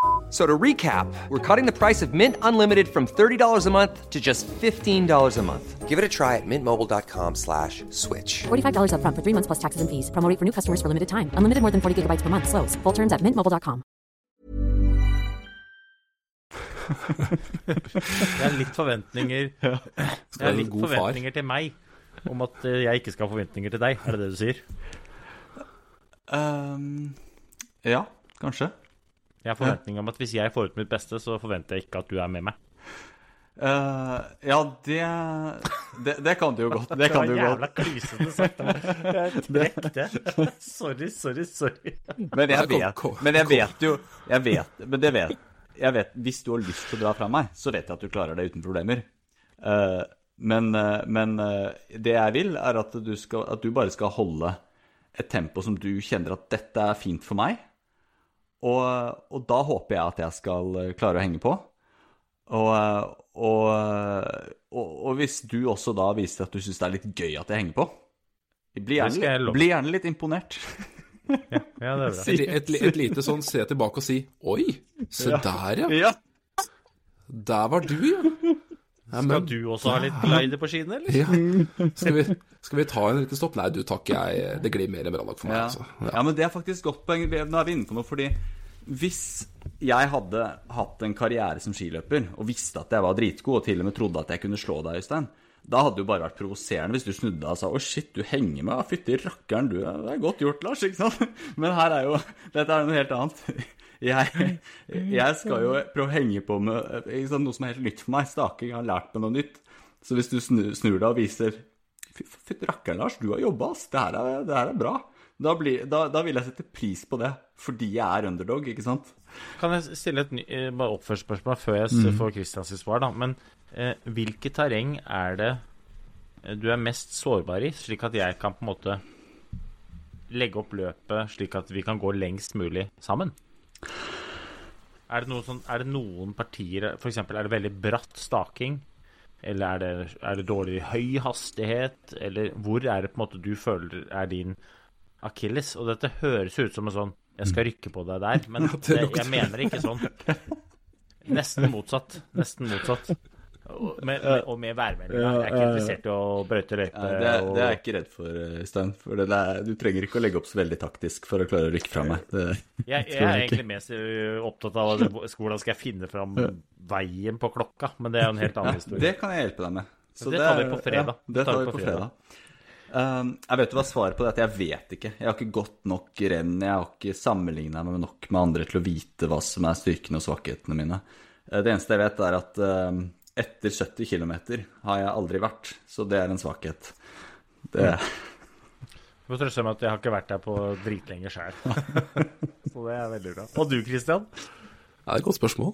F- So to recap, we're cutting the price of Mint Unlimited from $30 a month to just $15 a month. Give it a try at mintmobile.com slash switch. $45 upfront for three months plus taxes and fees. Promo rate for new customers for limited time. Unlimited more than 40 gigabytes per month. Slows. Full terms at mintmobile.com. Det er litt forventninger Det Skal er være en litt god far. forventninger til meg om at eh, jeg ikke skal ha forventninger til deg. Er det det du sier? Ehm, ja, kanskje. Jeg har forventning om at hvis jeg får ut mitt beste, så forventer jeg ikke at du er med meg. Uh, ja, det, det Det kan du jo godt. Det kan du var jævla godt. klysete sagt. Jeg trekk det. Sorry, sorry, sorry. Men jeg vet, men jeg vet jo Jeg vet, men det vet jeg vet, Hvis du har lyst til å dra fra meg, så vet jeg at du klarer det uten problemer. Uh, men eh, men det jeg vil, er at du, skal, at du bare skal holde et tempo som du kjenner at dette er fint for meg. Og, og da håper jeg at jeg skal eh, klare å henge på. Og, og, og, og hvis du også da viser at du syns det er litt gøy at jeg henger på, bli gjerne, bli gjerne litt imponert. Ja, det er bra. Et, et, et lite sånn se tilbake og si Oi, se der, ja. Ja. Der var du, ja. Ja Skal du også ha litt glider på skiene, eller? ja. Skal, vi, skal vi ta en liten stopp? Nei, du takk, jeg Det glir mer enn bra nok for meg. Ja. Altså. ja, men det er faktisk godt poeng. Nå er vi inne på noe, fordi hvis jeg hadde hatt en karriere som skiløper og visste at jeg var dritgod, og til og med trodde at jeg kunne slå deg, Øystein, da hadde det jo bare vært provoserende hvis du snudde deg og sa 'Å, shit, du henger med', ja, fytti rakkeren, du Det er godt gjort, Lars', ikke sant? Men her er jo Dette er noe helt annet. Jeg, jeg skal jo prøve å henge på med sant, noe som er helt nytt for meg. Staking. Har lært meg noe nytt. Så hvis du snur, snur deg og viser Fy rakkeren, Lars, du har jobba, ass. Det her er, det her er bra. Da, blir, da, da vil jeg sette pris på det, fordi jeg er underdog, ikke sant? Kan jeg stille et ny, eh, bare oppførselsspørsmål før jeg mm. får Christians svar, da? Men eh, hvilket terreng er det eh, du er mest sårbar i, slik at jeg kan på en måte legge opp løpet slik at vi kan gå lengst mulig sammen? Er det, sånn, er det noen partier F.eks. er det veldig bratt staking? Eller er det, er det dårlig høy hastighet? Eller hvor er det på en måte du føler er din akilles? Og dette høres ut som en sånn Jeg skal rykke på deg der, men det jeg mener ikke sånn. Nesten motsatt. Nesten motsatt. Og med, med, og med værmeldinga. Jeg er ikke interessert i å brøyte løype. Ja, det, og- det er jeg ikke redd for, Stein. For det er, du trenger ikke å legge opp så veldig taktisk for å klare å rykke fra meg. Det, Jeg, jeg er egentlig mest opptatt av at hvordan skal jeg finne fram veien på klokka, men det er jo en helt annen ja, historie. det kan jeg hjelpe deg med. Så Det tar vi på fredag. Ja, det tar vi på fredag. Um, jeg vet hva svaret på det er? Jeg vet ikke. Jeg har ikke gått nok renn. Jeg har ikke sammenligna meg nok med andre til å vite hva som er styrkene og svakhetene mine. Eh, Det eneste jeg vet, er at um, etter 70 km har jeg aldri vært, så det er en svakhet. Det, Du må trøste meg at jeg har ikke vært der på dritlenge sjøl. Så det er veldig bra. Og du, Christian? Ja, det er et godt spørsmål.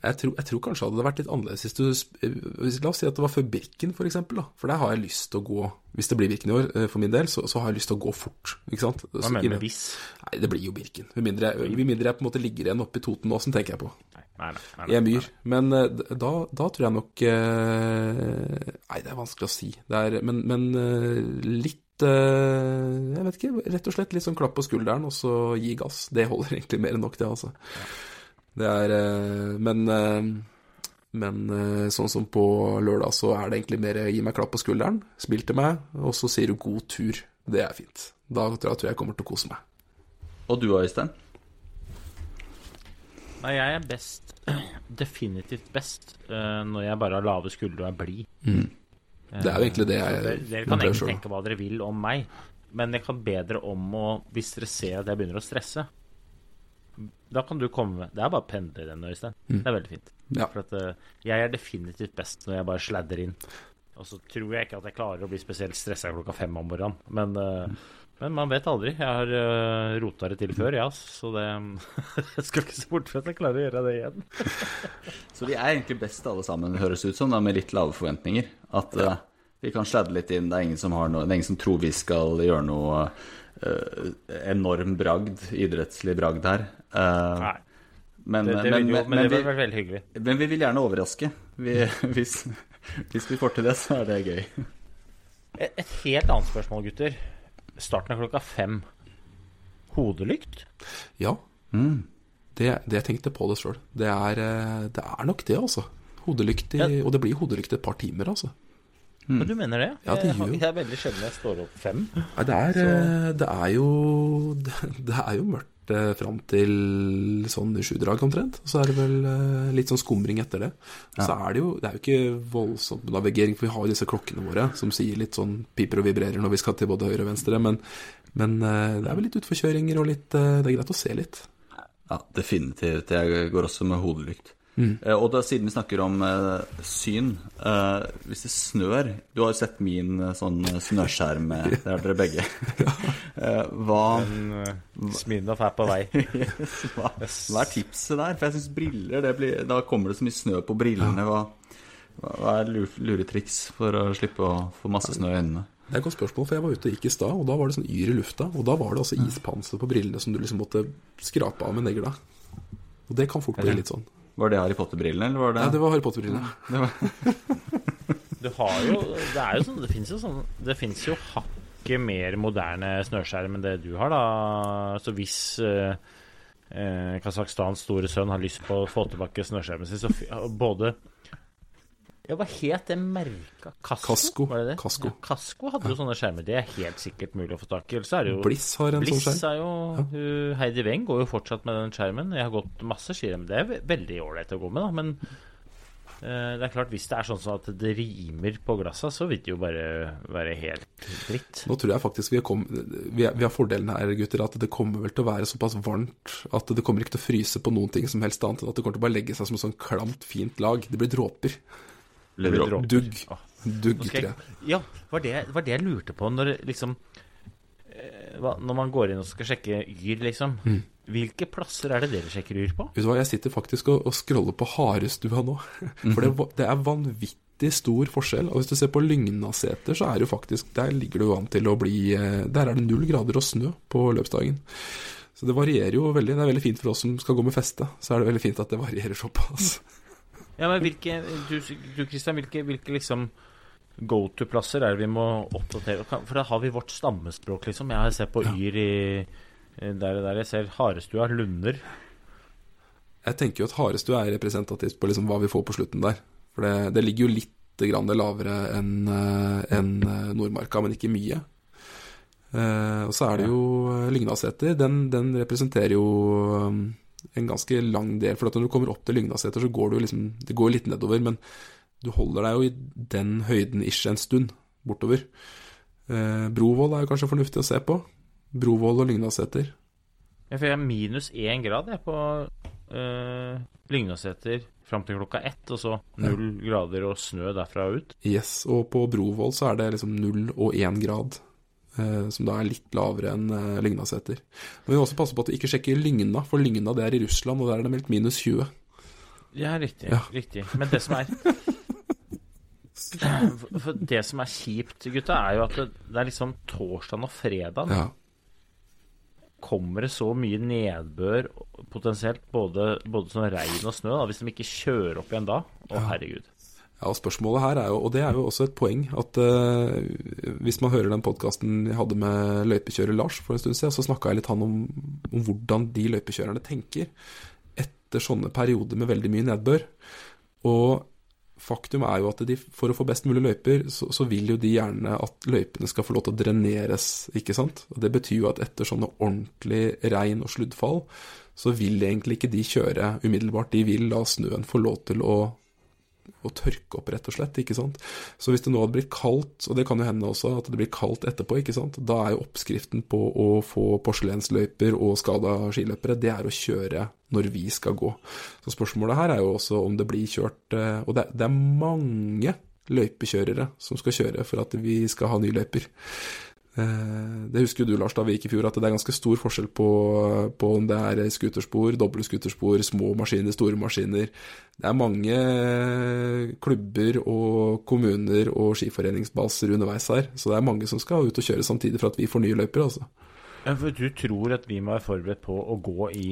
Jeg tror, jeg tror kanskje det hadde vært litt annerledes hvis du La oss si at det var før Birken, f.eks. For der har jeg lyst til å gå Hvis det blir Birken i år, eh, for min del, så, så har jeg lyst til å gå fort. Ikke sant? Hva Så mener du med hvis? Nei, det blir jo Birken. Med mindre mindre jeg på en måte ligger igjen oppe i Totenåsen, tenker jeg på. Nei, nei, nei, nei, I en myr. Men eh, da, da tror jeg nok eh, Nei, det er vanskelig å si. Det er, men men litt Jeg vet ikke. Rett og slett litt sånn klapp på skulderen, og så gi gass. Det holder egentlig mer enn nok, det, altså. Det er eh, Men eh, men eh, sånn som på lørdag, så er det egentlig mer gi meg klapp på skulderen, smil til meg, og så sier du god tur. Det er fint. Da tror jeg jeg kommer til å kose meg. og du, Øystein? Nei, jeg er best Definitivt best når jeg bare har lave skuldre og er blid. Det er jo egentlig det jeg Dere, dere kan egentlig selv. tenke hva dere vil om meg, men jeg kan bedre om å Hvis dere ser at jeg begynner å stresse Da kan du komme med Det er bare pendler pendle den, Øystein. Det er veldig fint. Ja. For at eh, jeg er definitivt best når jeg bare sladder inn. Og så tror jeg ikke at jeg klarer å bli spesielt stressa klokka fem om morgenen. Men, eh, men man vet aldri. Jeg har uh, rota det til før, ja, så det Jeg skal ikke se bort fra at jeg klarer å gjøre det igjen. Så vi er egentlig best alle sammen, høres ut som, da, med litt lave forventninger. At uh, vi kan sladde litt inn. Det er ingen som, har noe, det er ingen som tror vi skal gjøre noe eh, enorm bragd, idrettslig bragd her. Eh, Nei, men, det, det men, jo, men, men men, det ville vært veldig hyggelig. men vi vil gjerne overraske. Vi, hvis, hvis vi får til det, så er det gøy. Et, et helt annet spørsmål, gutter. Starten av klokka fem. Hodelykt? Ja. Det, det jeg tenkte på det sjøl. Det, er, eh, det er nok det, altså. Hodelykt i, Ja. Og det blir hodelykt et par timer, altså. Men du mener det? Ja, det gjør jeg er veldig sjelden jeg står opp fem. Ja, det er, eh, det er jo Det, er jo mørkt eh, fram til sånn i sjudrag omtrent. Så er det vel eh, litt sånn skumring etter det. Så er det jo Det er jo ikke voldsom navigering, for vi har jo disse klokkene våre som sier litt sånn piper og vibrerer når vi skal til både høyre og venstre. Men, men eh, det er vel litt utforkjøringer og litt Det er greit å se litt. Ja, definitivt. Jeg går også med hodelykt. Eh, og da, siden vi snakker om eh, syn eh, Hvis det snør Du har jo sett min sånn snøskjerm, det har dere begge. Eh, hva, Smirnov er på vei. hva, hva er tipset der? For jeg syns briller det blir, Da kommer det så mye snø på brillene. Hva hva er luretriks for å slippe å få masse snø i øynene? Det er et godt spørsmål, for jeg var ute og gikk i stad, og da var det sånn yr i lufta. Og da var det altså ispanser på brillene som du liksom måtte skrape av med negla. Og det kan fort bli litt sånn. Var det Harry Potter-brillene, eller var det Ja, det var Harry Potter-brillene. Du har jo Det er jo sånn Det fins jo sånn Det fins jo hakket mer moderne snøskjerm enn det du har, da. Så hvis eh, eh, Kasakhstans store sønn har lyst på å få tilbake snøskjermen sin, så f både ja, Hva het det merka? Kasko? Kasko. Var det det? Kasko. Ja, Kasko hadde jo sånne skjermer. Det er helt sikkert mulig å få tak i. Så er det jo Bliss har en Bliss sånn skjerm. er jo ja. Heidi Weng går jo fortsatt med den skjermen. Jeg har gått masse skirenn. Det er veldig ålreit å gå med, da. Men eh, det er klart, hvis det er sånn sånn at det rimer på glassa, så vil det jo bare være helt dritt. Nå tror jeg faktisk vi, kom, vi, er- vi har fordelen her, gutter, at det kommer vel til å være såpass varmt at det kommer ikke til å fryse på noen ting som helst annet enn at det kommer til å bare legge seg som et sånn klamt, fint lag. Det blir dråper. Dugg. Dugg, jeg, ja, var det, var det jeg lurte på når liksom eh, Når man går inn og skal sjekke Yr, liksom. Mm. Hvilke plasser er det dere sjekker Yr på? Vet du hva, jeg sitter faktisk og, og scroller på Harestua nå. For det, det er vanvittig stor forskjell. Og hvis du ser på Lygnaseter, så er det jo faktisk Der ligger jo an til å bli eh, Der er det null grader og snø på løpsdagen. Så det varierer jo veldig. Det er veldig fint for oss som skal gå med feste. Så er det veldig fint at det varierer såpass. Ja, men hvilke Du, du Christian, hvilke, hvilke liksom go to-plasser er det vi må oppdatere? For da har vi vårt stammespråk, liksom. Jeg har sett på Yr i der og der. Jeg ser Harestua, Lunder. Jeg tenker jo at Harestua er representativt på liksom hva vi får på slutten der. For det, det ligger jo litt lavere enn en eh, Nordmarka, men ikke mye. Eh, og så er det jo eh, Lygnaseter. Den, den representerer jo en ganske lang del. For når du kommer opp til Lygnaseter, så går du liksom Det går litt nedover, men du holder deg jo i den høyden ish en stund bortover. Eh, Brovoll er jo kanskje fornuftig å se på. Brovoll og Lygnaseter. Ja, for jeg er minus én grad jeg på eh, Lygnaseter fram til klokka ett, og så null grader og snø derfra ut. Yes, og på Brovoll så er det liksom 0 og 1 grad, som da er litt lavere enn eh, Lygnaseter. Men vi må også passe på at vi ikke sjekker Lygna, for Lygna det er i Russland, og der er det meldt minus 20. Ja, riktig. Ja. riktig. Men det som er For- det som er kjipt, gutta, er jo at det, er liksom torsdag og fredag. Ja. Kommer det så mye nedbør, potensielt både, både sånn regn og snø, da, hvis de ikke kjører opp igjen da? Å, herregud. Ja, spørsmålet her er jo, og det er jo også et poeng, at uh, hvis man hører den podkasten jeg hadde med løypekjører Lars for en stund siden, så snakka jeg litt han om, om hvordan de løypekjørerne tenker etter sånne perioder med veldig mye nedbør. Og faktum er jo at de, for å få best mulig løyper, så, så vil jo de gjerne at løypene skal få lov til å dreneres, ikke sant? Og det betyr jo at etter sånne ordentlig regn og sluddfall, så vil egentlig ikke de kjøre umiddelbart. De vil la snøen få lov til å å tørke opp, rett og slett. ikke sant? Så hvis det nå hadde blitt kaldt, og det kan jo hende også at det blir kaldt etterpå, ikke sant? da er jo oppskriften på å få porselensløyper og skada skiløpere, det er å kjøre når vi skal gå. Så spørsmålet her er jo også om det blir kjørt eh, Og det, det er mange løypekjørere som skal kjøre for at vi skal ha nye løyper. Eh, det husker jo du, Lars, da vi gikk i fjor, at det er ganske stor forskjell på, på om det er skuterspor, doble skuterspor, små maskiner, store maskiner. Det er mange klubber og kommuner og skiforeningsbaser underveis her, så det er mange som skal ut og kjøre samtidig for at vi får nye løyper, altså. Ja, for du tror at vi må være forberedt på å gå i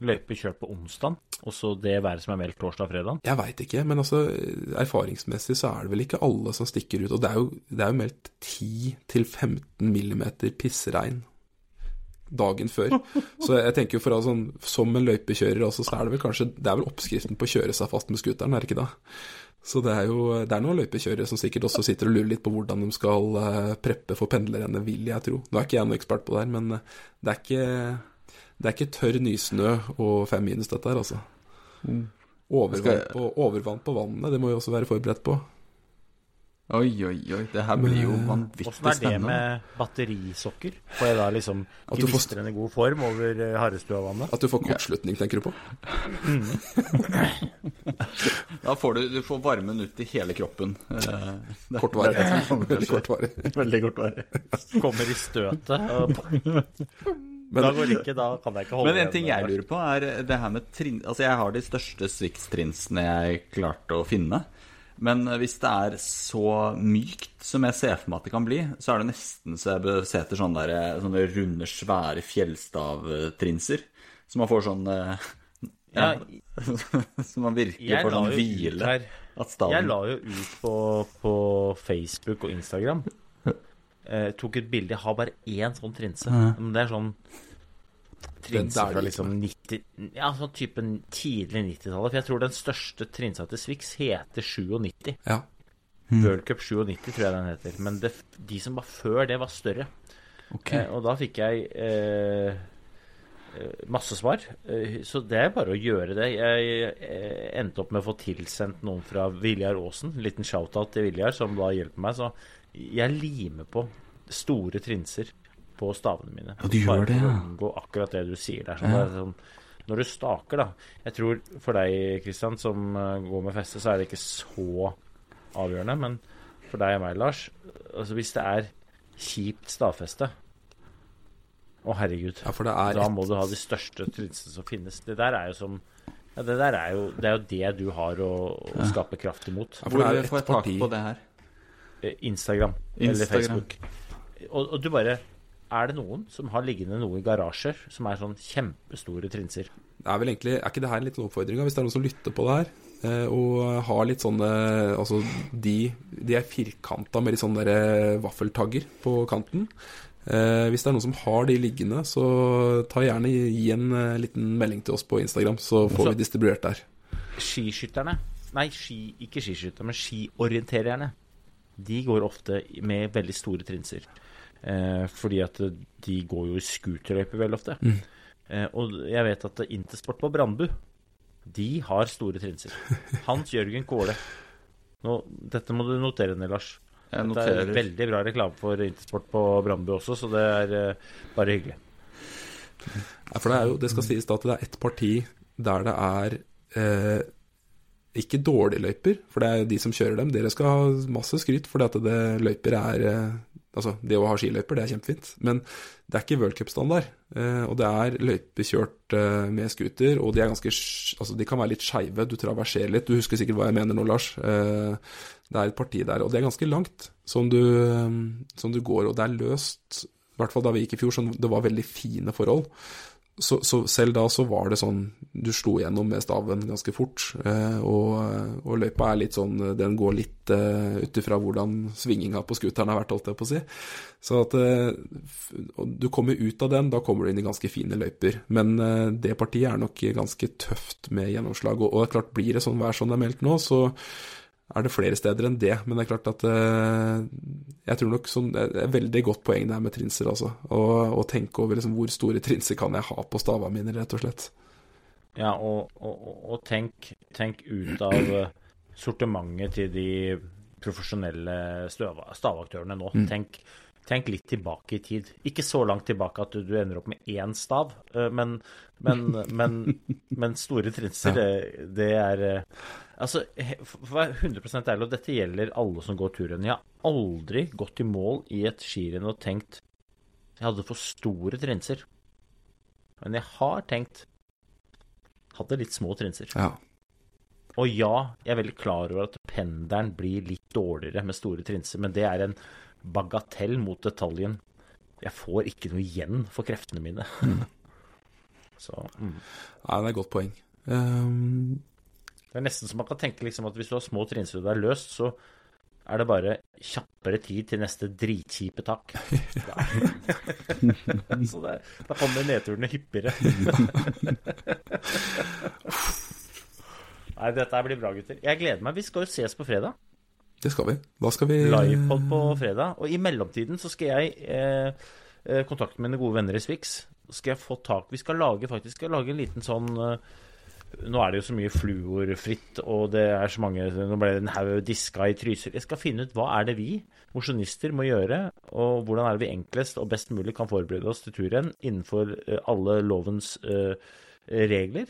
løyper kjørt på onsdag, og så det været som er meldt torsdag og fredag? Jeg veit ikke, men altså erfaringsmessig så er det vel ikke alle som stikker ut. Og det er jo, det er jo meldt 10-15 millimeter pissregn dagen før. Så jeg tenker jo for å sånn, som en løypekjører også, så er det vel kanskje Det er vel oppskriften på å kjøre seg fast med scooteren, er det ikke det? Så det er jo det er noen løypekjørere som sikkert også sitter og lurer litt på hvordan de skal uh, preppe for pendlerne, vil jeg tro. Nå er ikke jeg noen ekspert på det her, men uh, det er ikke det er ikke tørr nysnø og fem minus, dette her, altså. Mm. Overvann på, overvann på vannet, det må vi også være forberedt på. Oi, oi, oi. Det her blir jo vanvittig Åssen er det med batterisokker? Får jeg da liksom gnistrende god form over eh, Harrestuavannet? At du får kortslutning, tenker du på? Da får du, du får varmen ut i hele kroppen. Eh, kortvarig. Veldig kortvarig. Kommer i støtet. og- da går det ikke, da kan jeg ikke holde Men en ting jeg lurer på, er det her med trinn Altså, jeg har de største Swix-trinsene jeg klarte å finne. Men hvis det er så mykt som jeg ser for meg at det kan bli, så er det nesten så jeg bør se etter sånne, der, sånne runde, svære fjellstavtrinser. Så man får sånn eh, ja, Så man virkelig får sånn hvile. her Jeg la jo ut på, på Facebook og Instagram. Eh, tok et bilde. Jeg har bare én sånn trinse. Men det er sånn trinse fra liksom. liksom 90 Ja, sånn type tidlig 90-tallet. For jeg tror den største trinsa til Swix heter 97. Ja. World Cup 97 tror jeg den heter. Men det, de som var før det, var større. Okay. Eh, og da fikk jeg eh, eh, masse svar. Eh, så det er bare å gjøre det. Jeg eh, endte opp med å få tilsendt noen fra Viljar Aasen. En liten shout-out til Viljar, som da hjelper meg. Så jeg limer på store trinser på stavene mine. Ja, du gjør det, ja. unngå akkurat det du sier der. Sånn, det er sånn, når du staker, da Jeg tror for deg, Kristian, som eh, går med feste, så er det ikke så avgjørende. Men for deg og meg, Lars, altså hvis det er kjipt stavfeste Å, herregud. ja, for det er Da et må du ha de største trinsene som finnes. Det der er jo som ja, det der er jo det, er jo det du har å, å skape kraft imot. Ja, for det Hvor er får et jeg tak parti på det her? Eh, Instagram, eller Facebook. Og, og du bare Er det noen som har liggende noe i garasjer som er sånn kjempestore trinser? Det er vel egentlig, er ikke det her en liten oppfordring hvis det er noen som lytter på det her, eh, og har litt sånne Altså, de, de er firkanta med litt sånne der eh, vaffeltagger på kanten. Eh, hvis det er noen som har de liggende, så ta gjerne gi en eh, liten melding til oss på Instagram, så får Så- vi distribuert der. Skiskytterne Nei, ski, ikke skiskytterne, men skiorientererne. De går ofte med veldig store trinser. Eh, fordi at de går jo i scooterløyper veldig ofte. Eh, og jeg vet at Intersport på Brandbu, de har store trinser. Hans Jørgen Kåle. Nå, dette må du notere ned, Lars. Det er veldig bra reklame for Intersport på Brandbu også, så det er eh, bare hyggelig. Ja, for det, er jo, det skal sies da at det er ett parti der det er eh, ikke dårlige løyper, for det er de som kjører dem. Dere skal ha masse skryt, for det at det løyper er eh, Altså, det å ha skiløyper, det er kjempefint, men det er ikke worldcupstandard. Eh, og det er løypekjørt eh, med scooter, og de er ganske Altså, de kan være litt skeive, du traverserer litt. Du husker sikkert hva jeg mener nå, Lars. Det er et parti der, og det er ganske langt som du, som du går, og det er løst. I hvert fall da vi gikk i fjor, så det var veldig fine forhold. Så, så selv da så var det sånn Du slo gjennom med staven ganske fort. Eh, og, og løypa er litt sånn Den går litt eh, ut ifra hvordan svinginga på scooteren har vært, holdt jeg på å si. Så at eh, og Du kommer ut av den, da kommer du inn i ganske fine løyper. Men eh, det partiet er nok ganske tøft med gjennomslag. Og, og det er klart, blir det sånn vær som det er meldt nå, så er det flere steder enn det. Men det er klart at eh, jeg tror nok sånn, det er et veldig godt poeng det her med trinser, altså. Og, og tenke over liksom, hvor store trinser kan jeg ha på stavene mine, rett og slett. Ja, og, og, og- tenk, tenk ut av sortimentet til de profesjonelle stavaktørene nå. Tenk, tenk litt tilbake i tid. Ikke så langt tilbake at du, du ender opp med én stav, eh, men, men, men, men store trinser, det, det er eh, Altså, for å være 100 ærlig, og dette gjelder alle som går turrenn. Jeg har aldri gått i mål i et skirenn og tenkt jeg hadde for store trinser. Men jeg har tenkt hadde litt små trinser. Ja. Og ja, jeg er veldig klar over at pendelen blir litt dårligere med store trinser, men det er en bagatell mot detaljen. Jeg får ikke noe igjen for kreftene mine. Så mm. Nei, det er et godt poeng. Um... det er nesten så man kan tenke liksom at hvis du har små trinser og det er løst, så er det bare kjappere tid til neste dritkjipe tak. så det, da kommer nedturene hyppigere. Nei, dette blir bra, gutter. Jeg gleder meg. Vi skal jo ses på fredag. Det skal vi. Hva skal vi Livepod på fredag. Og i mellomtiden så skal jeg eh, eh, kontakte mine gode venner i Swix. Skal jeg få tak Vi skal lage faktisk skal lage en liten sånn eh, Nå er det jo så mye fluorfritt, og det er så mange Nå ble det en haug diska i Trysil. Jeg skal finne ut hva er det vi mosjonister må gjøre, og hvordan er det vi enklest og best mulig kan forberede oss til turen innenfor eh, alle lovens eh, regler.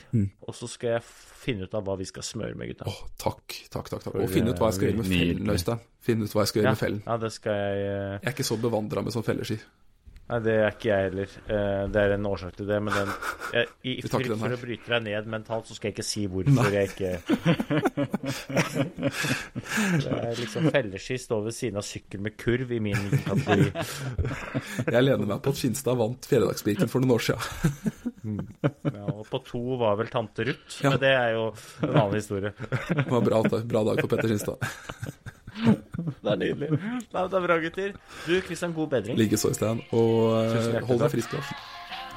Og så skal jeg finne ut av hva vi skal smøre med, gutta. Åh, takk, takk, takk. takk. Og finne ut hva jeg skal gjøre med fellen, Øystein. Finne ut hva jeg skal gjøre Ja, med fellen. ja, det skal jeg eh, Jeg er ikke så bevandra med sånn felleski. Nei, det er ikke jeg heller. Eh, Det er en årsak til det, men den jeg, I frykt for å bryte deg ned mentalt, så skal jeg ikke si hvorfor jeg ikke Det er liksom Felleski står ved siden av sykkel med kurv i min kategori. Jeg lener meg på at Finstad vant Fjelledagsspiken for noen år siden. Ja, og på to var vel tante Ruth, Ja. men det er jo en annen historie. Det var en bra, bra dag for Petter Skinstad. Det er nydelig. Nei, det er bra, gutter. Du, Kristian, god bedring. Likeså, Øystein. Og eh, hold deg frisk, Lars.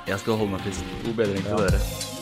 Jeg skal holde meg frisk. God bedring til dere.